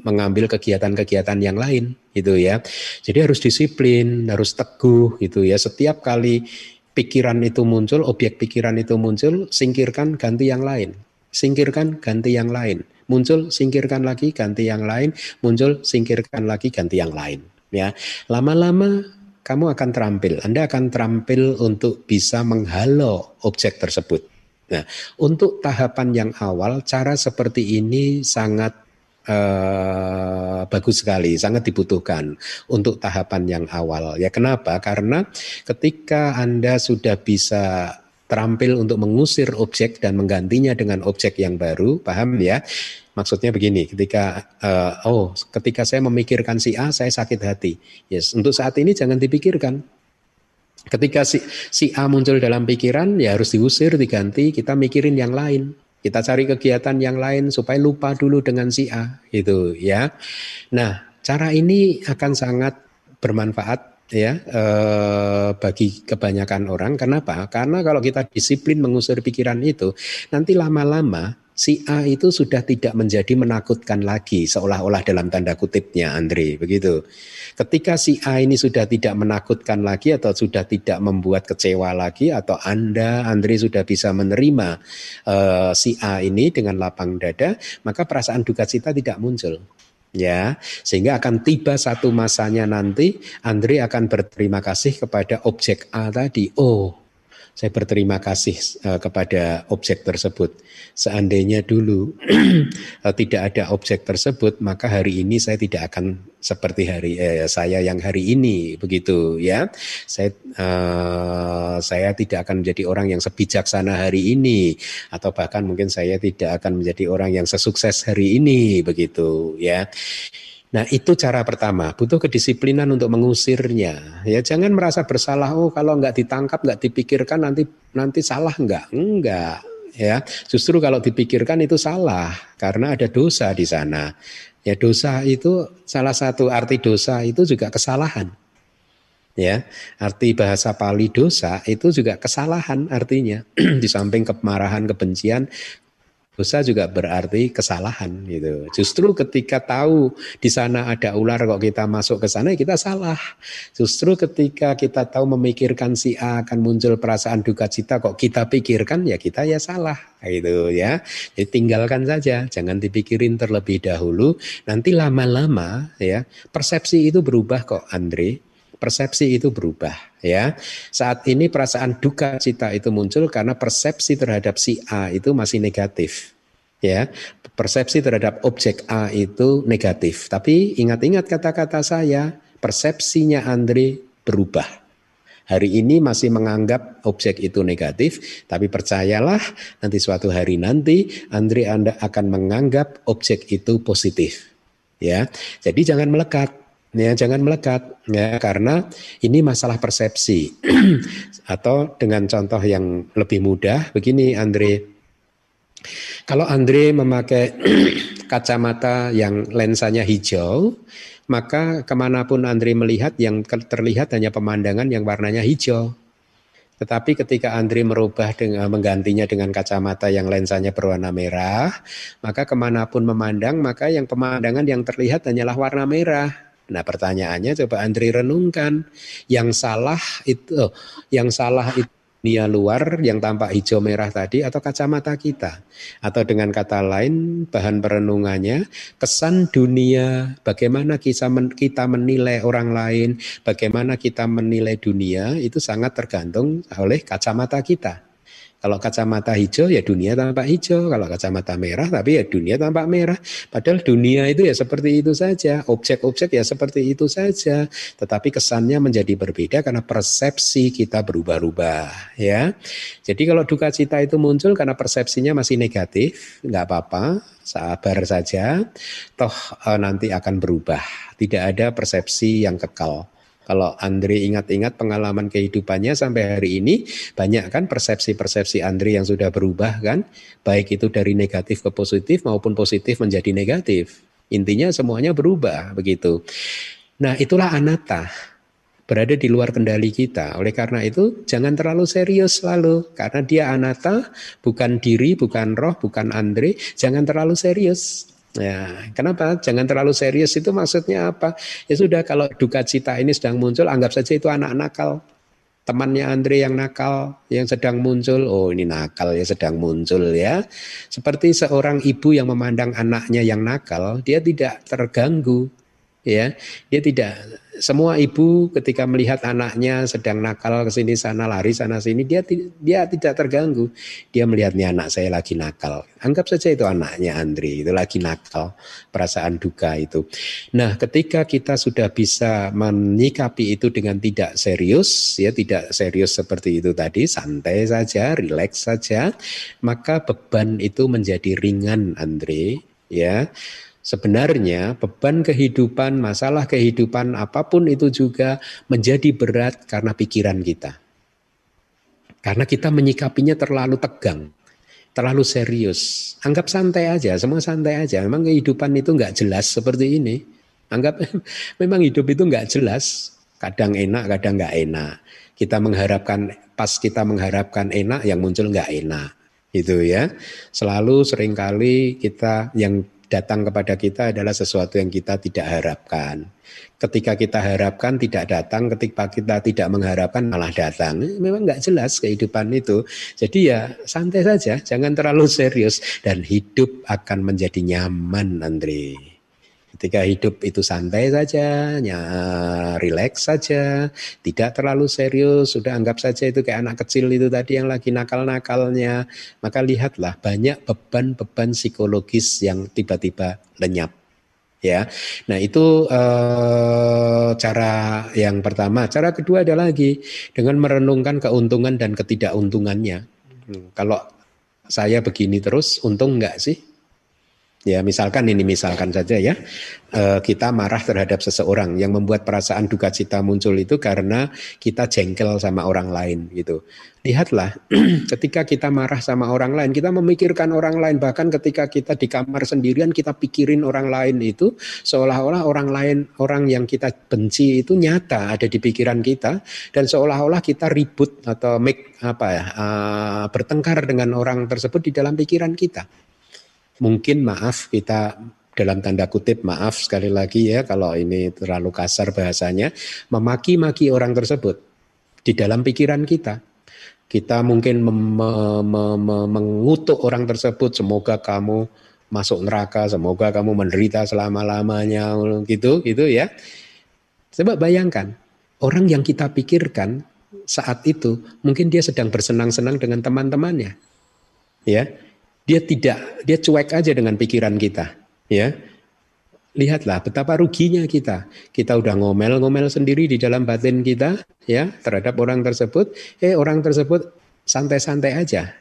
mengambil kegiatan-kegiatan yang lain gitu ya. Jadi harus disiplin, harus teguh gitu ya. Setiap kali pikiran itu muncul, objek pikiran itu muncul, singkirkan ganti yang lain singkirkan ganti yang lain. Muncul singkirkan lagi ganti yang lain, muncul singkirkan lagi ganti yang lain. Ya, lama-lama kamu akan terampil. Anda akan terampil untuk bisa menghalau objek tersebut. Nah, untuk tahapan yang awal, cara seperti ini sangat eh, bagus sekali, sangat dibutuhkan untuk tahapan yang awal. Ya kenapa? Karena ketika Anda sudah bisa terampil untuk mengusir objek dan menggantinya dengan objek yang baru, paham ya? Maksudnya begini, ketika uh, oh, ketika saya memikirkan si A, saya sakit hati. Yes, untuk saat ini jangan dipikirkan. Ketika si, si A muncul dalam pikiran, ya harus diusir, diganti, kita mikirin yang lain. Kita cari kegiatan yang lain supaya lupa dulu dengan si A itu ya. Nah, cara ini akan sangat bermanfaat ya eh, bagi kebanyakan orang. Kenapa? Karena kalau kita disiplin mengusir pikiran itu, nanti lama-lama si A itu sudah tidak menjadi menakutkan lagi seolah-olah dalam tanda kutipnya Andre begitu. Ketika si A ini sudah tidak menakutkan lagi atau sudah tidak membuat kecewa lagi atau Anda Andre sudah bisa menerima uh, si A ini dengan lapang dada, maka perasaan duka cita tidak muncul ya sehingga akan tiba satu masanya nanti Andre akan berterima kasih kepada objek A tadi. Oh saya berterima kasih uh, kepada objek tersebut. Seandainya dulu uh, tidak ada objek tersebut, maka hari ini saya tidak akan seperti hari eh, saya yang hari ini, begitu ya. Saya uh, saya tidak akan menjadi orang yang sebijaksana hari ini, atau bahkan mungkin saya tidak akan menjadi orang yang sesukses hari ini, begitu ya. Nah itu cara pertama, butuh kedisiplinan untuk mengusirnya. Ya jangan merasa bersalah. Oh kalau nggak ditangkap, nggak dipikirkan nanti nanti salah nggak? Enggak. Ya justru kalau dipikirkan itu salah karena ada dosa di sana. Ya dosa itu salah satu arti dosa itu juga kesalahan. Ya, arti bahasa Pali dosa itu juga kesalahan artinya. di samping kemarahan, kebencian, Dosa juga berarti kesalahan gitu. Justru ketika tahu di sana ada ular kok kita masuk ke sana ya kita salah. Justru ketika kita tahu memikirkan si A akan muncul perasaan duka cita kok kita pikirkan ya kita ya salah gitu ya. Jadi tinggalkan saja, jangan dipikirin terlebih dahulu. Nanti lama-lama ya persepsi itu berubah kok Andre persepsi itu berubah ya. Saat ini perasaan duka cita itu muncul karena persepsi terhadap si A itu masih negatif. Ya, persepsi terhadap objek A itu negatif. Tapi ingat-ingat kata-kata saya, persepsinya Andre berubah. Hari ini masih menganggap objek itu negatif, tapi percayalah nanti suatu hari nanti Andre Anda akan menganggap objek itu positif. Ya. Jadi jangan melekat ya jangan melekat ya karena ini masalah persepsi. Atau dengan contoh yang lebih mudah begini Andre. Kalau Andre memakai kacamata yang lensanya hijau maka ke mana pun Andre melihat yang terlihat hanya pemandangan yang warnanya hijau. Tetapi ketika Andre merubah dengan menggantinya dengan kacamata yang lensanya berwarna merah, maka ke mana pun memandang, maka yang pemandangan yang terlihat hanyalah warna merah. Nah pertanyaannya coba Andri renungkan, yang salah itu, oh, yang salah itu dunia luar yang tampak hijau merah tadi atau kacamata kita. Atau dengan kata lain bahan perenungannya kesan dunia bagaimana kita kita menilai orang lain bagaimana kita menilai dunia itu sangat tergantung oleh kacamata kita kalau kacamata hijau ya dunia tampak hijau, kalau kacamata merah tapi ya dunia tampak merah. Padahal dunia itu ya seperti itu saja, objek-objek ya seperti itu saja. Tetapi kesannya menjadi berbeda karena persepsi kita berubah-ubah ya. Jadi kalau duka cita itu muncul karena persepsinya masih negatif, nggak apa-apa, sabar saja. Toh eh, nanti akan berubah. Tidak ada persepsi yang kekal. Kalau Andre ingat-ingat pengalaman kehidupannya sampai hari ini, banyak kan persepsi-persepsi Andre yang sudah berubah kan, baik itu dari negatif ke positif maupun positif menjadi negatif. Intinya semuanya berubah begitu. Nah itulah anata, berada di luar kendali kita. Oleh karena itu jangan terlalu serius selalu, karena dia anata, bukan diri, bukan roh, bukan Andre, jangan terlalu serius. Ya, kenapa? Jangan terlalu serius itu maksudnya apa? Ya sudah kalau duka cita ini sedang muncul, anggap saja itu anak nakal. Temannya Andre yang nakal, yang sedang muncul, oh ini nakal ya sedang muncul ya. Seperti seorang ibu yang memandang anaknya yang nakal, dia tidak terganggu, ya. Dia tidak semua ibu ketika melihat anaknya sedang nakal ke sini sana lari sana sini dia dia tidak terganggu. Dia melihatnya anak saya lagi nakal. Anggap saja itu anaknya Andri itu lagi nakal, perasaan duka itu. Nah, ketika kita sudah bisa menyikapi itu dengan tidak serius ya, tidak serius seperti itu tadi, santai saja, rileks saja, maka beban itu menjadi ringan Andre ya Sebenarnya beban kehidupan, masalah kehidupan apa pun itu juga menjadi berat karena pikiran kita. Karena kita menyikapinya terlalu tegang, terlalu serius. Anggap santai aja, semua santai aja. Memang kehidupan itu nggak jelas seperti ini. Anggap memang hidup itu nggak jelas. Kadang enak, kadang nggak enak. Kita mengharapkan, pas kita mengharapkan enak, yang muncul nggak enak. Itu ya. Selalu sering kali kita yang datang kepada kita adalah sesuatu yang kita tidak harapkan. Ketika kita harapkan tidak datang, ketika kita tidak mengharapkan malah datang. Memang nggak jelas kehidupan itu. Jadi ya santai saja, jangan terlalu serius dan hidup akan menjadi nyaman, Andre. Ketika hidup itu santai saja, ya, relax saja, tidak terlalu serius, sudah anggap saja itu kayak anak kecil itu tadi yang lagi nakal-nakalnya, maka lihatlah banyak beban-beban psikologis yang tiba-tiba lenyap. Ya, nah itu eh, cara yang pertama. Cara kedua ada lagi dengan merenungkan keuntungan dan ketidakuntungannya. Hmm, kalau saya begini terus, untung enggak sih? Ya, misalkan ini misalkan saja ya, eh, kita marah terhadap seseorang yang membuat perasaan duka cita muncul itu karena kita jengkel sama orang lain gitu. Lihatlah, ketika kita marah sama orang lain, kita memikirkan orang lain, bahkan ketika kita di kamar sendirian kita pikirin orang lain itu seolah-olah orang lain, orang yang kita benci itu nyata ada di pikiran kita dan seolah-olah kita ribut atau make apa ya, uh, bertengkar dengan orang tersebut di dalam pikiran kita mungkin maaf kita dalam tanda kutip maaf sekali lagi ya kalau ini terlalu kasar bahasanya memaki-maki orang tersebut di dalam pikiran kita. Kita mungkin mengutuk orang tersebut semoga kamu masuk neraka semoga kamu menderita selama-lamanya gitu gitu ya. Coba bayangkan orang yang kita pikirkan saat itu mungkin dia sedang bersenang-senang dengan teman-temannya ya dia tidak, dia cuek aja dengan pikiran kita, ya. Lihatlah betapa ruginya kita. Kita udah ngomel-ngomel sendiri di dalam batin kita, ya, terhadap orang tersebut. Eh, orang tersebut santai-santai aja,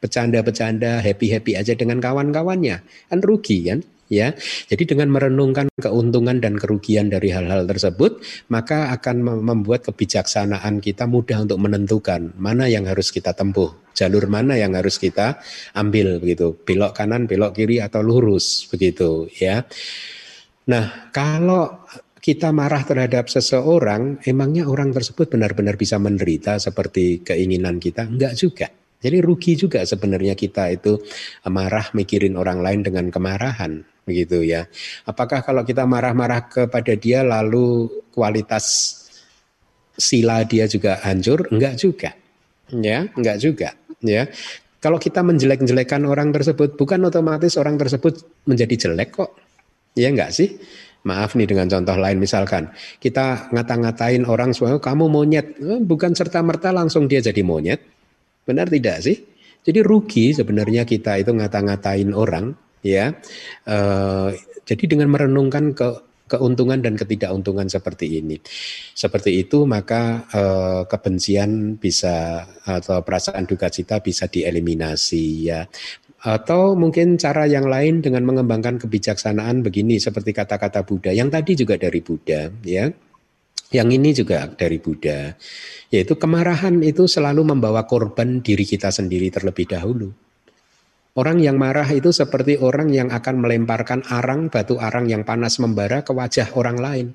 bercanda-bercanda, happy-happy aja dengan kawan-kawannya. Kan rugi kan? Ya. Jadi dengan merenungkan keuntungan dan kerugian dari hal-hal tersebut, maka akan membuat kebijaksanaan kita mudah untuk menentukan mana yang harus kita tempuh, jalur mana yang harus kita ambil begitu, belok kanan, belok kiri atau lurus begitu ya. Nah, kalau kita marah terhadap seseorang, emangnya orang tersebut benar-benar bisa menderita seperti keinginan kita? Enggak juga. Jadi rugi juga sebenarnya kita itu marah mikirin orang lain dengan kemarahan begitu ya. Apakah kalau kita marah-marah kepada dia lalu kualitas sila dia juga hancur? Enggak juga. Ya, enggak juga, ya. Kalau kita menjelek-jelekan orang tersebut, bukan otomatis orang tersebut menjadi jelek kok. Ya enggak sih? Maaf nih dengan contoh lain misalkan kita ngata-ngatain orang semua kamu monyet, eh, bukan serta merta langsung dia jadi monyet. Benar tidak sih? Jadi rugi sebenarnya kita itu ngata-ngatain orang ya. Uh, jadi dengan merenungkan ke keuntungan dan ketidakuntungan seperti ini. Seperti itu maka uh, kebencian bisa atau perasaan duka cita bisa dieliminasi ya. Atau mungkin cara yang lain dengan mengembangkan kebijaksanaan begini seperti kata-kata Buddha yang tadi juga dari Buddha ya. Yang ini juga dari Buddha, yaitu kemarahan itu selalu membawa korban diri kita sendiri terlebih dahulu. Orang yang marah itu seperti orang yang akan melemparkan arang, batu arang yang panas membara ke wajah orang lain.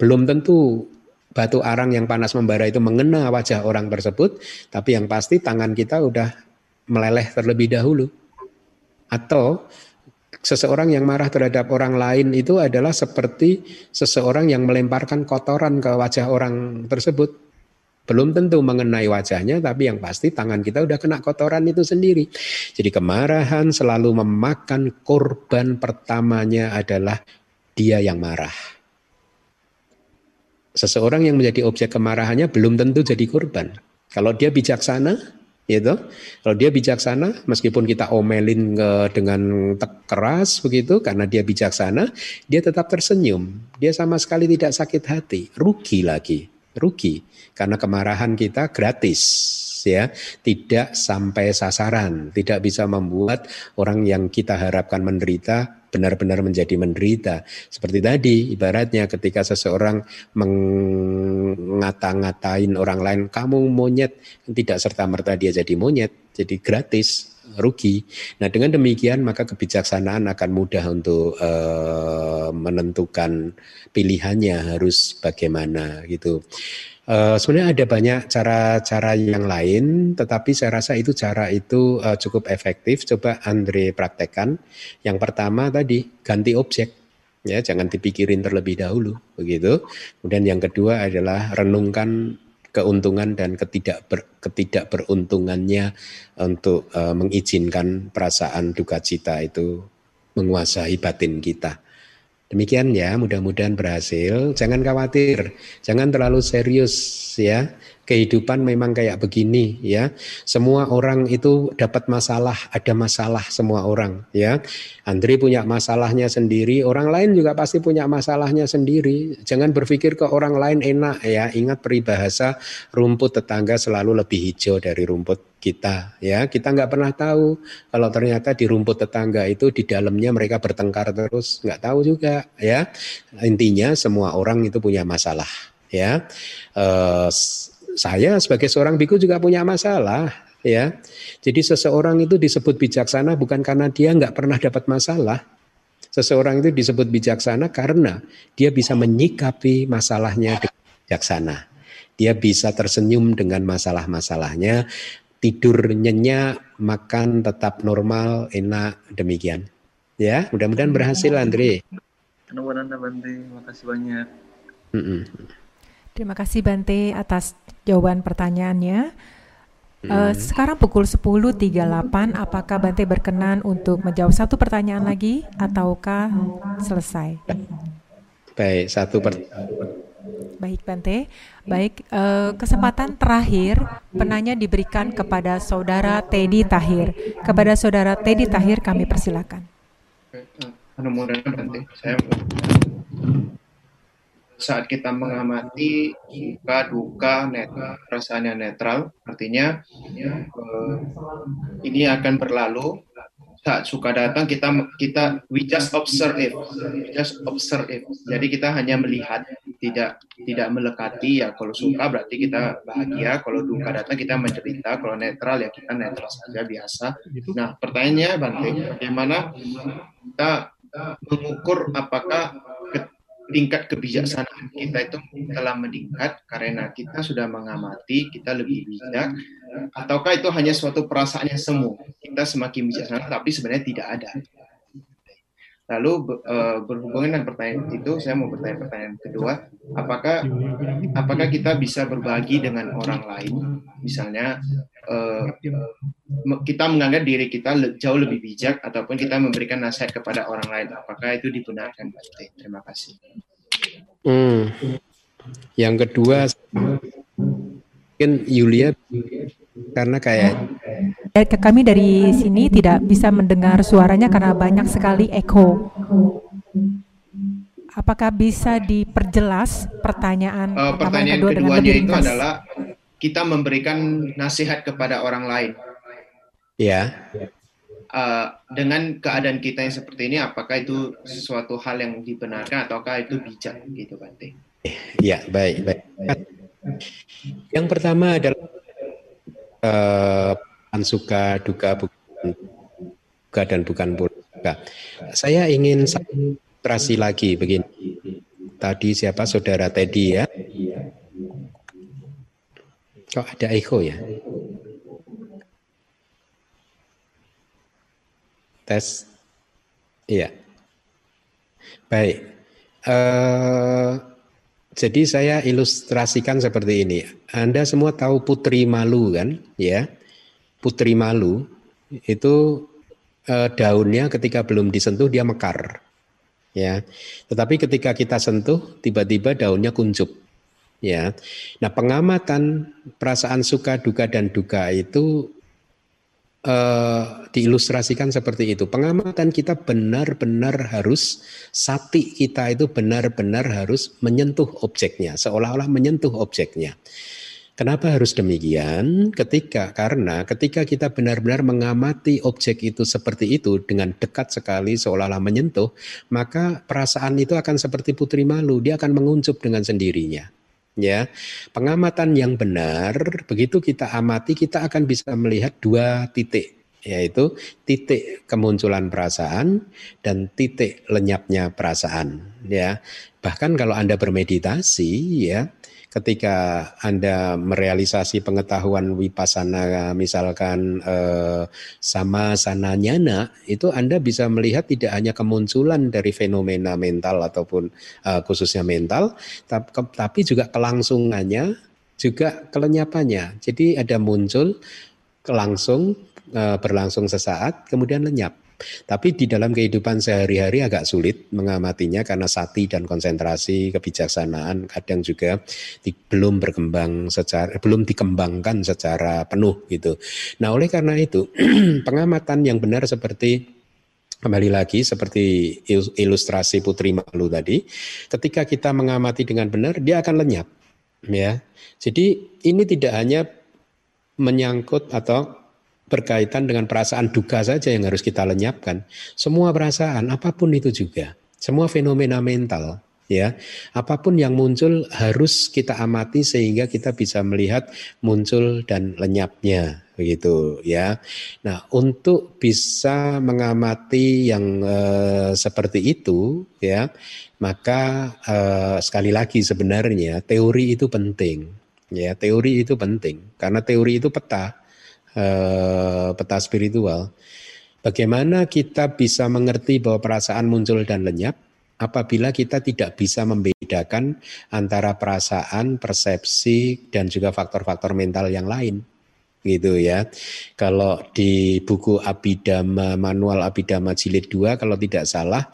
Belum tentu batu arang yang panas membara itu mengena wajah orang tersebut, tapi yang pasti tangan kita udah meleleh terlebih dahulu. Atau seseorang yang marah terhadap orang lain itu adalah seperti seseorang yang melemparkan kotoran ke wajah orang tersebut. Belum tentu mengenai wajahnya, tapi yang pasti tangan kita udah kena kotoran itu sendiri. Jadi kemarahan selalu memakan korban pertamanya adalah dia yang marah. seseorang yang menjadi objek kemarahannya belum tentu jadi korban. Kalau dia bijaksana, gitu. Kalau dia bijaksana, meskipun kita omelin dengan keras begitu, karena dia bijaksana, dia tetap tersenyum. Dia sama sekali tidak sakit hati. Rugi lagi, rugi. Karena kemarahan kita gratis, ya, tidak sampai sasaran, tidak bisa membuat orang yang kita harapkan menderita benar-benar menjadi menderita. Seperti tadi, ibaratnya ketika seseorang mengata-ngatain orang lain, kamu monyet, tidak serta-merta dia jadi monyet, jadi gratis, rugi. Nah dengan demikian maka kebijaksanaan akan mudah untuk uh, menentukan pilihannya harus bagaimana gitu. Uh, sebenarnya ada banyak cara-cara yang lain, tetapi saya rasa itu cara itu uh, cukup efektif. Coba Andre praktekkan. Yang pertama tadi ganti objek, ya jangan dipikirin terlebih dahulu, begitu. Kemudian yang kedua adalah renungkan keuntungan dan ketidak ber, ketidakberuntungannya untuk uh, mengizinkan perasaan duka cita itu menguasai batin kita. Demikian ya, mudah-mudahan berhasil. Jangan khawatir, jangan terlalu serius ya kehidupan memang kayak begini ya. Semua orang itu dapat masalah, ada masalah semua orang ya. Andri punya masalahnya sendiri, orang lain juga pasti punya masalahnya sendiri. Jangan berpikir ke orang lain enak ya. Ingat peribahasa rumput tetangga selalu lebih hijau dari rumput kita ya. Kita nggak pernah tahu kalau ternyata di rumput tetangga itu di dalamnya mereka bertengkar terus, nggak tahu juga ya. Intinya semua orang itu punya masalah ya. Uh, saya sebagai seorang biku juga punya masalah ya. Jadi seseorang itu disebut bijaksana bukan karena dia nggak pernah dapat masalah. Seseorang itu disebut bijaksana karena dia bisa menyikapi masalahnya dengan bijaksana. Dia bisa tersenyum dengan masalah-masalahnya, tidur nyenyak, makan tetap normal, enak, demikian. Ya, mudah-mudahan berhasil Andre. Terima kasih banyak. Mm -mm. Terima kasih Bante atas jawaban pertanyaannya. Uh, sekarang pukul 10.38, apakah Bante berkenan untuk menjawab satu pertanyaan lagi ataukah selesai? Baik, satu pertanyaan. Baik Bante, baik uh, kesempatan terakhir penanya diberikan kepada saudara Teddy Tahir. Kepada saudara Teddy Tahir kami persilakan. Bante, saya saat kita mengamati suka duka netral perasaannya netral artinya uh, ini akan berlalu. Saat suka datang kita kita we just observe it we just observe. It jadi kita hanya melihat tidak tidak melekati ya kalau suka berarti kita bahagia kalau duka datang kita mencerita kalau netral ya kita netral saja biasa. Nah pertanyaannya Bante bagaimana kita mengukur apakah tingkat kebijaksanaan kita itu telah meningkat karena kita sudah mengamati, kita lebih bijak, ataukah itu hanya suatu perasaan yang semu? Kita semakin bijaksana, tapi sebenarnya tidak ada. Lalu eh, berhubungan dengan pertanyaan itu, saya mau bertanya pertanyaan kedua, apakah apakah kita bisa berbagi dengan orang lain, misalnya eh, kita menganggap diri kita jauh lebih bijak ataupun kita memberikan nasihat kepada orang lain, apakah itu dibenarkan, Terima kasih. Hmm. Yang kedua, mungkin Yulia karena kayak Ya, kami dari sini tidak bisa mendengar suaranya karena banyak sekali echo. Apakah bisa diperjelas pertanyaan uh, pertanyaan kedua keduanya itu adalah kita memberikan nasihat kepada orang lain. Ya. Uh, dengan keadaan kita yang seperti ini, apakah itu sesuatu hal yang dibenarkan ataukah itu bijak gitu, Bante? Ya, baik, baik. Yang pertama adalah uh, suka duka bukan duka dan bukan pulga. Saya ingin terasi lagi begini. Tadi siapa saudara Teddy ya? Kok ada echo ya? Tes. Iya. Baik. Uh, jadi saya ilustrasikan seperti ini. Anda semua tahu Putri Malu kan? Ya putri malu itu eh, daunnya ketika belum disentuh dia mekar. Ya. Tetapi ketika kita sentuh tiba-tiba daunnya kuncup. ya. Nah, pengamatan perasaan suka, duka dan duka itu eh, diilustrasikan seperti itu. Pengamatan kita benar-benar harus sati kita itu benar-benar harus menyentuh objeknya, seolah-olah menyentuh objeknya. Kenapa harus demikian? Ketika karena ketika kita benar-benar mengamati objek itu seperti itu dengan dekat sekali seolah-olah menyentuh, maka perasaan itu akan seperti putri malu, dia akan menguncup dengan sendirinya. Ya, pengamatan yang benar begitu kita amati kita akan bisa melihat dua titik yaitu titik kemunculan perasaan dan titik lenyapnya perasaan ya. Bahkan kalau anda bermeditasi ya ketika Anda merealisasi pengetahuan wipasana misalkan eh, sama sana nyana itu Anda bisa melihat tidak hanya kemunculan dari fenomena mental ataupun eh, khususnya mental tapi juga kelangsungannya juga kelenyapannya. Jadi ada muncul langsung eh, berlangsung sesaat kemudian lenyap. Tapi di dalam kehidupan sehari-hari agak sulit mengamatinya karena sati dan konsentrasi kebijaksanaan kadang juga di, belum berkembang secara belum dikembangkan secara penuh gitu. Nah, oleh karena itu pengamatan yang benar seperti kembali lagi seperti ilustrasi Putri Malu tadi, ketika kita mengamati dengan benar dia akan lenyap ya. Jadi ini tidak hanya menyangkut atau berkaitan dengan perasaan duka saja yang harus kita lenyapkan. Semua perasaan, apa pun itu juga, semua fenomena mental, ya, apa pun yang muncul harus kita amati sehingga kita bisa melihat muncul dan lenyapnya, begitu, ya. Nah, untuk bisa mengamati yang eh, seperti itu, ya, maka eh, sekali lagi sebenarnya teori itu penting, ya, teori itu penting karena teori itu peta Eh, peta spiritual. Bagaimana kita bisa mengerti bahwa perasaan muncul dan lenyap apabila kita tidak bisa membedakan antara perasaan, persepsi dan juga faktor-faktor mental yang lain gitu ya. Kalau di buku Abidama manual Abidama jilid 2 kalau tidak salah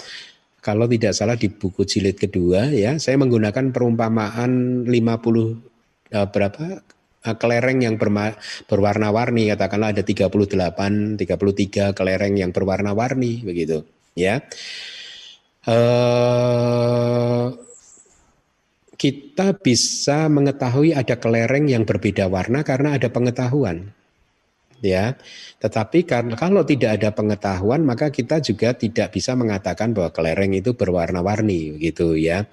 kalau tidak salah di buku jilid kedua ya saya menggunakan perumpamaan 50 uh, eh, berapa kelereng yang berwarna-warni katakanlah ada 38 33 kelereng yang berwarna-warni begitu ya. Uh, kita bisa mengetahui ada kelereng yang berbeda warna karena ada pengetahuan ya. Tetapi karena kalau tidak ada pengetahuan maka kita juga tidak bisa mengatakan bahwa kelereng itu berwarna-warni gitu ya.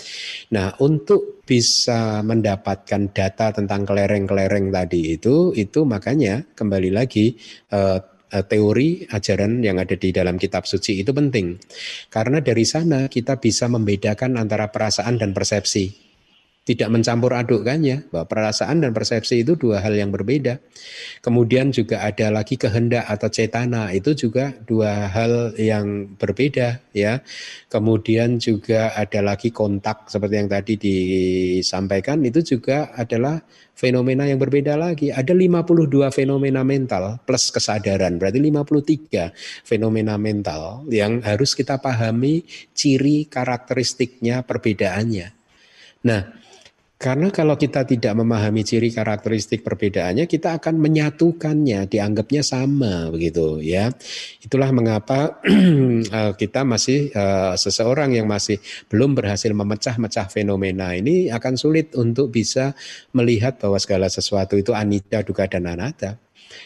Nah, untuk bisa mendapatkan data tentang kelereng-kelereng tadi itu itu makanya kembali lagi eh, eh, teori ajaran yang ada di dalam kitab suci itu penting. Karena dari sana kita bisa membedakan antara perasaan dan persepsi tidak mencampur adukkannya bahwa perasaan dan persepsi itu dua hal yang berbeda. Kemudian juga ada lagi kehendak atau cetana itu juga dua hal yang berbeda ya. Kemudian juga ada lagi kontak seperti yang tadi disampaikan itu juga adalah fenomena yang berbeda lagi. Ada 52 fenomena mental plus kesadaran, berarti 53 fenomena mental yang harus kita pahami ciri karakteristiknya perbedaannya. Nah, karena kalau kita tidak memahami ciri karakteristik perbedaannya, kita akan menyatukannya, dianggapnya sama begitu ya. Itulah mengapa eh, kita masih uh, seseorang yang masih belum berhasil memecah-mecah fenomena ini akan sulit untuk bisa melihat bahwa segala sesuatu itu anicca, duka dan anatta.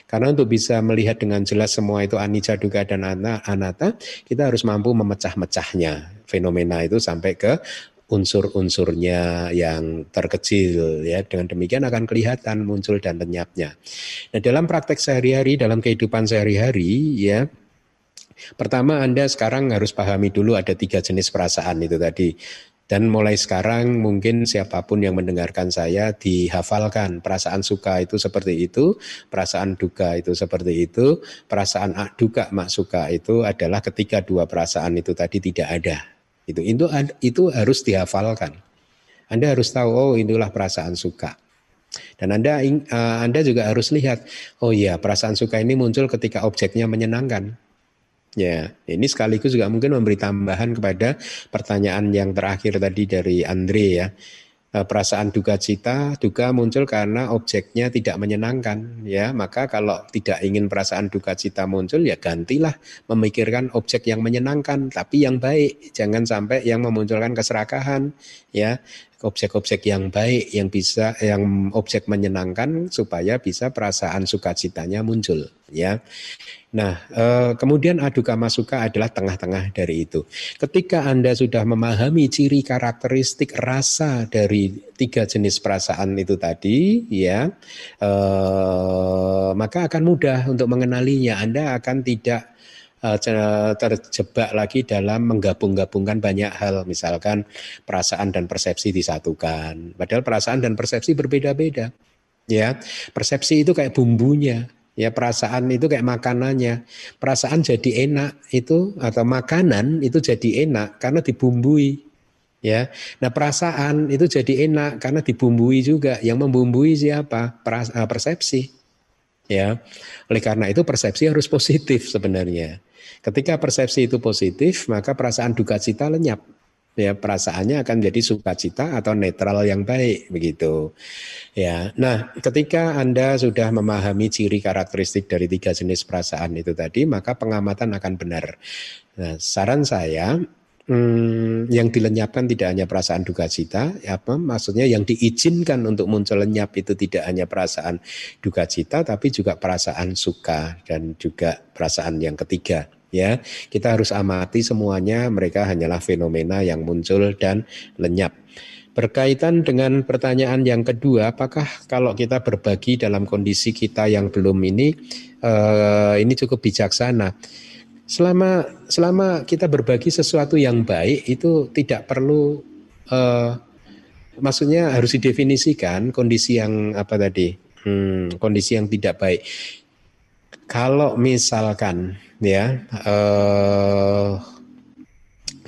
Karena untuk bisa melihat dengan jelas semua itu anicca, duka dan anatta, kita harus mampu memecah-mecahnya fenomena itu sampai ke unsur-unsurnya yang terkecil ya dengan demikian akan kelihatan muncul dan lenyapnya. Nah, dalam praktek sehari-hari dalam kehidupan sehari-hari ya pertama Anda sekarang harus pahami dulu ada tiga jenis perasaan itu tadi. Dan mulai sekarang mungkin siapa pun yang mendengarkan saya dihafalkan perasaan suka itu seperti itu, perasaan duka itu seperti itu, perasaan duka mak suka itu adalah ketika dua perasaan itu tadi tidak ada itu itu itu harus dihafalkan. Anda harus tahu oh itulah perasaan suka. Dan Anda uh, Anda juga harus lihat oh iya perasaan suka ini muncul ketika objeknya menyenangkan. Ya, ini sekaligus juga mungkin memberi tambahan kepada pertanyaan yang terakhir tadi dari Andre ya. Eh, perasaan duka cita, duka muncul karena objeknya tidak menyenangkan, ya. Maka kalau tidak ingin perasaan duka cita muncul, ya gantilah memikirkan objek yang menyenangkan, tapi yang baik. Jangan sampai yang memunculkan keserakahan, ya objek-objek yang baik yang bisa yang objek menyenangkan supaya bisa perasaan sukacitanya muncul ya. Nah, eh, kemudian aduka masuka adalah tengah-tengah dari itu. Ketika Anda sudah memahami ciri karakteristik rasa dari tiga jenis perasaan itu tadi, ya, eh, maka akan mudah untuk mengenalinya. Anda akan tidak Eh, terjebak lagi dalam menggabung-gabungkan banyak hal, misalkan perasaan dan persepsi disatukan. Padahal perasaan dan persepsi berbeda-beda. Ya, persepsi itu kayak bumbunya, ya perasaan itu kayak makanannya. Perasaan jadi enak itu atau makanan itu jadi enak karena dibumbui. Ya, nah perasaan itu jadi enak karena dibumbui juga. Yang membumbui siapa? Eh, persepsi. Ya, oleh karena itu persepsi harus positif sebenarnya. Ketika persepsi itu positif, maka perasaan duka cita lenyap. Ya, perasaannya akan jadi sukacita atau netral yang baik begitu. Ya. Nah, ketika Anda sudah memahami ciri karakteristik dari tiga jenis perasaan itu tadi, maka pengamatan akan benar. Nah, saran saya hmm, yang dilenyapkan tidak hanya perasaan duka cita, apa maksudnya yang diizinkan untuk muncul lenyap itu tidak hanya perasaan duka cita, tapi juga perasaan suka dan juga perasaan yang ketiga ya. Kita harus amati semuanya mereka hanyalah fenomena yang muncul dan lenyap. Berkaitan dengan pertanyaan yang kedua apakah kalau kita berbagi dalam kondisi kita yang belum ini uh, ini cukup bijaksana? Selama selama kita berbagi sesuatu yang baik itu tidak perlu uh, maksudnya harus didefinisikan kondisi yang apa tadi hmm, kondisi yang tidak baik. Kalau misalkan ya uh,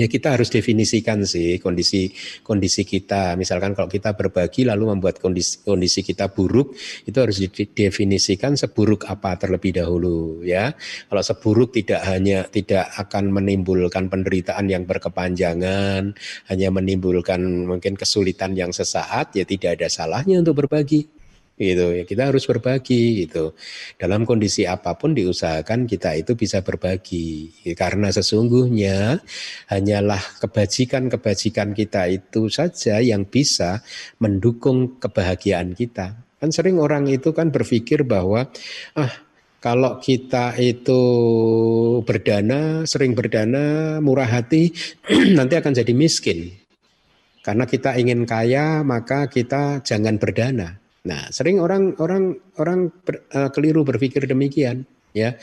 ya kita harus definisikan sih kondisi kondisi kita. Misalkan kalau kita berbagi lalu membuat kondisi kondisi kita buruk itu harus didefinisikan seburuk apa terlebih dahulu ya. Kalau seburuk tidak hanya tidak akan menimbulkan penderitaan yang berkepanjangan hanya menimbulkan mungkin kesulitan yang sesaat ya tidak ada salahnya untuk berbagi gitu ya kita harus berbagi gitu dalam kondisi apa pun diusahakan kita itu bisa berbagi karena sesungguhnya hanyalah kebajikan-kebajikan kita itu saja yang bisa mendukung kebahagiaan kita kan sering orang itu kan berpikir bahwa ah kalau kita itu berdana, sering berdana, murah hati, nanti akan jadi miskin. Karena kita ingin kaya, maka kita jangan berdana. Nah, sering orang orang orang uh, keliru berpikir demikian, ya.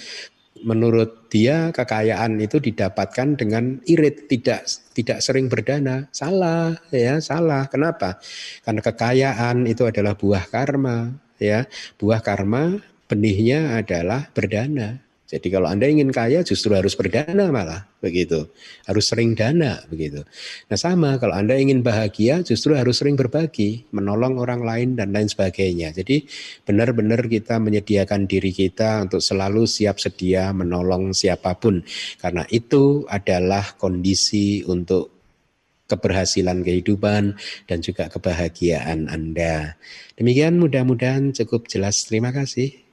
Menurut dia kekayaan itu didapatkan dengan irit, tidak tidak sering berdana. Salah, ya, salah. Kenapa? Karena kekayaan itu adalah buah karma, ya. Buah karma benihnya adalah berdana. Jadi kalau Anda ingin kaya justru harus berdana malah begitu. Harus sering dana begitu. Nah sama kalau Anda ingin bahagia justru harus sering berbagi, menolong orang lain dan lain sebagainya. Jadi benar-benar kita menyediakan diri kita untuk selalu siap sedia menolong siapa pun. Karena itu adalah kondisi untuk keberhasilan kehidupan dan juga kebahagiaan Anda. Demikian mudah-mudahan cukup jelas. Terima kasih.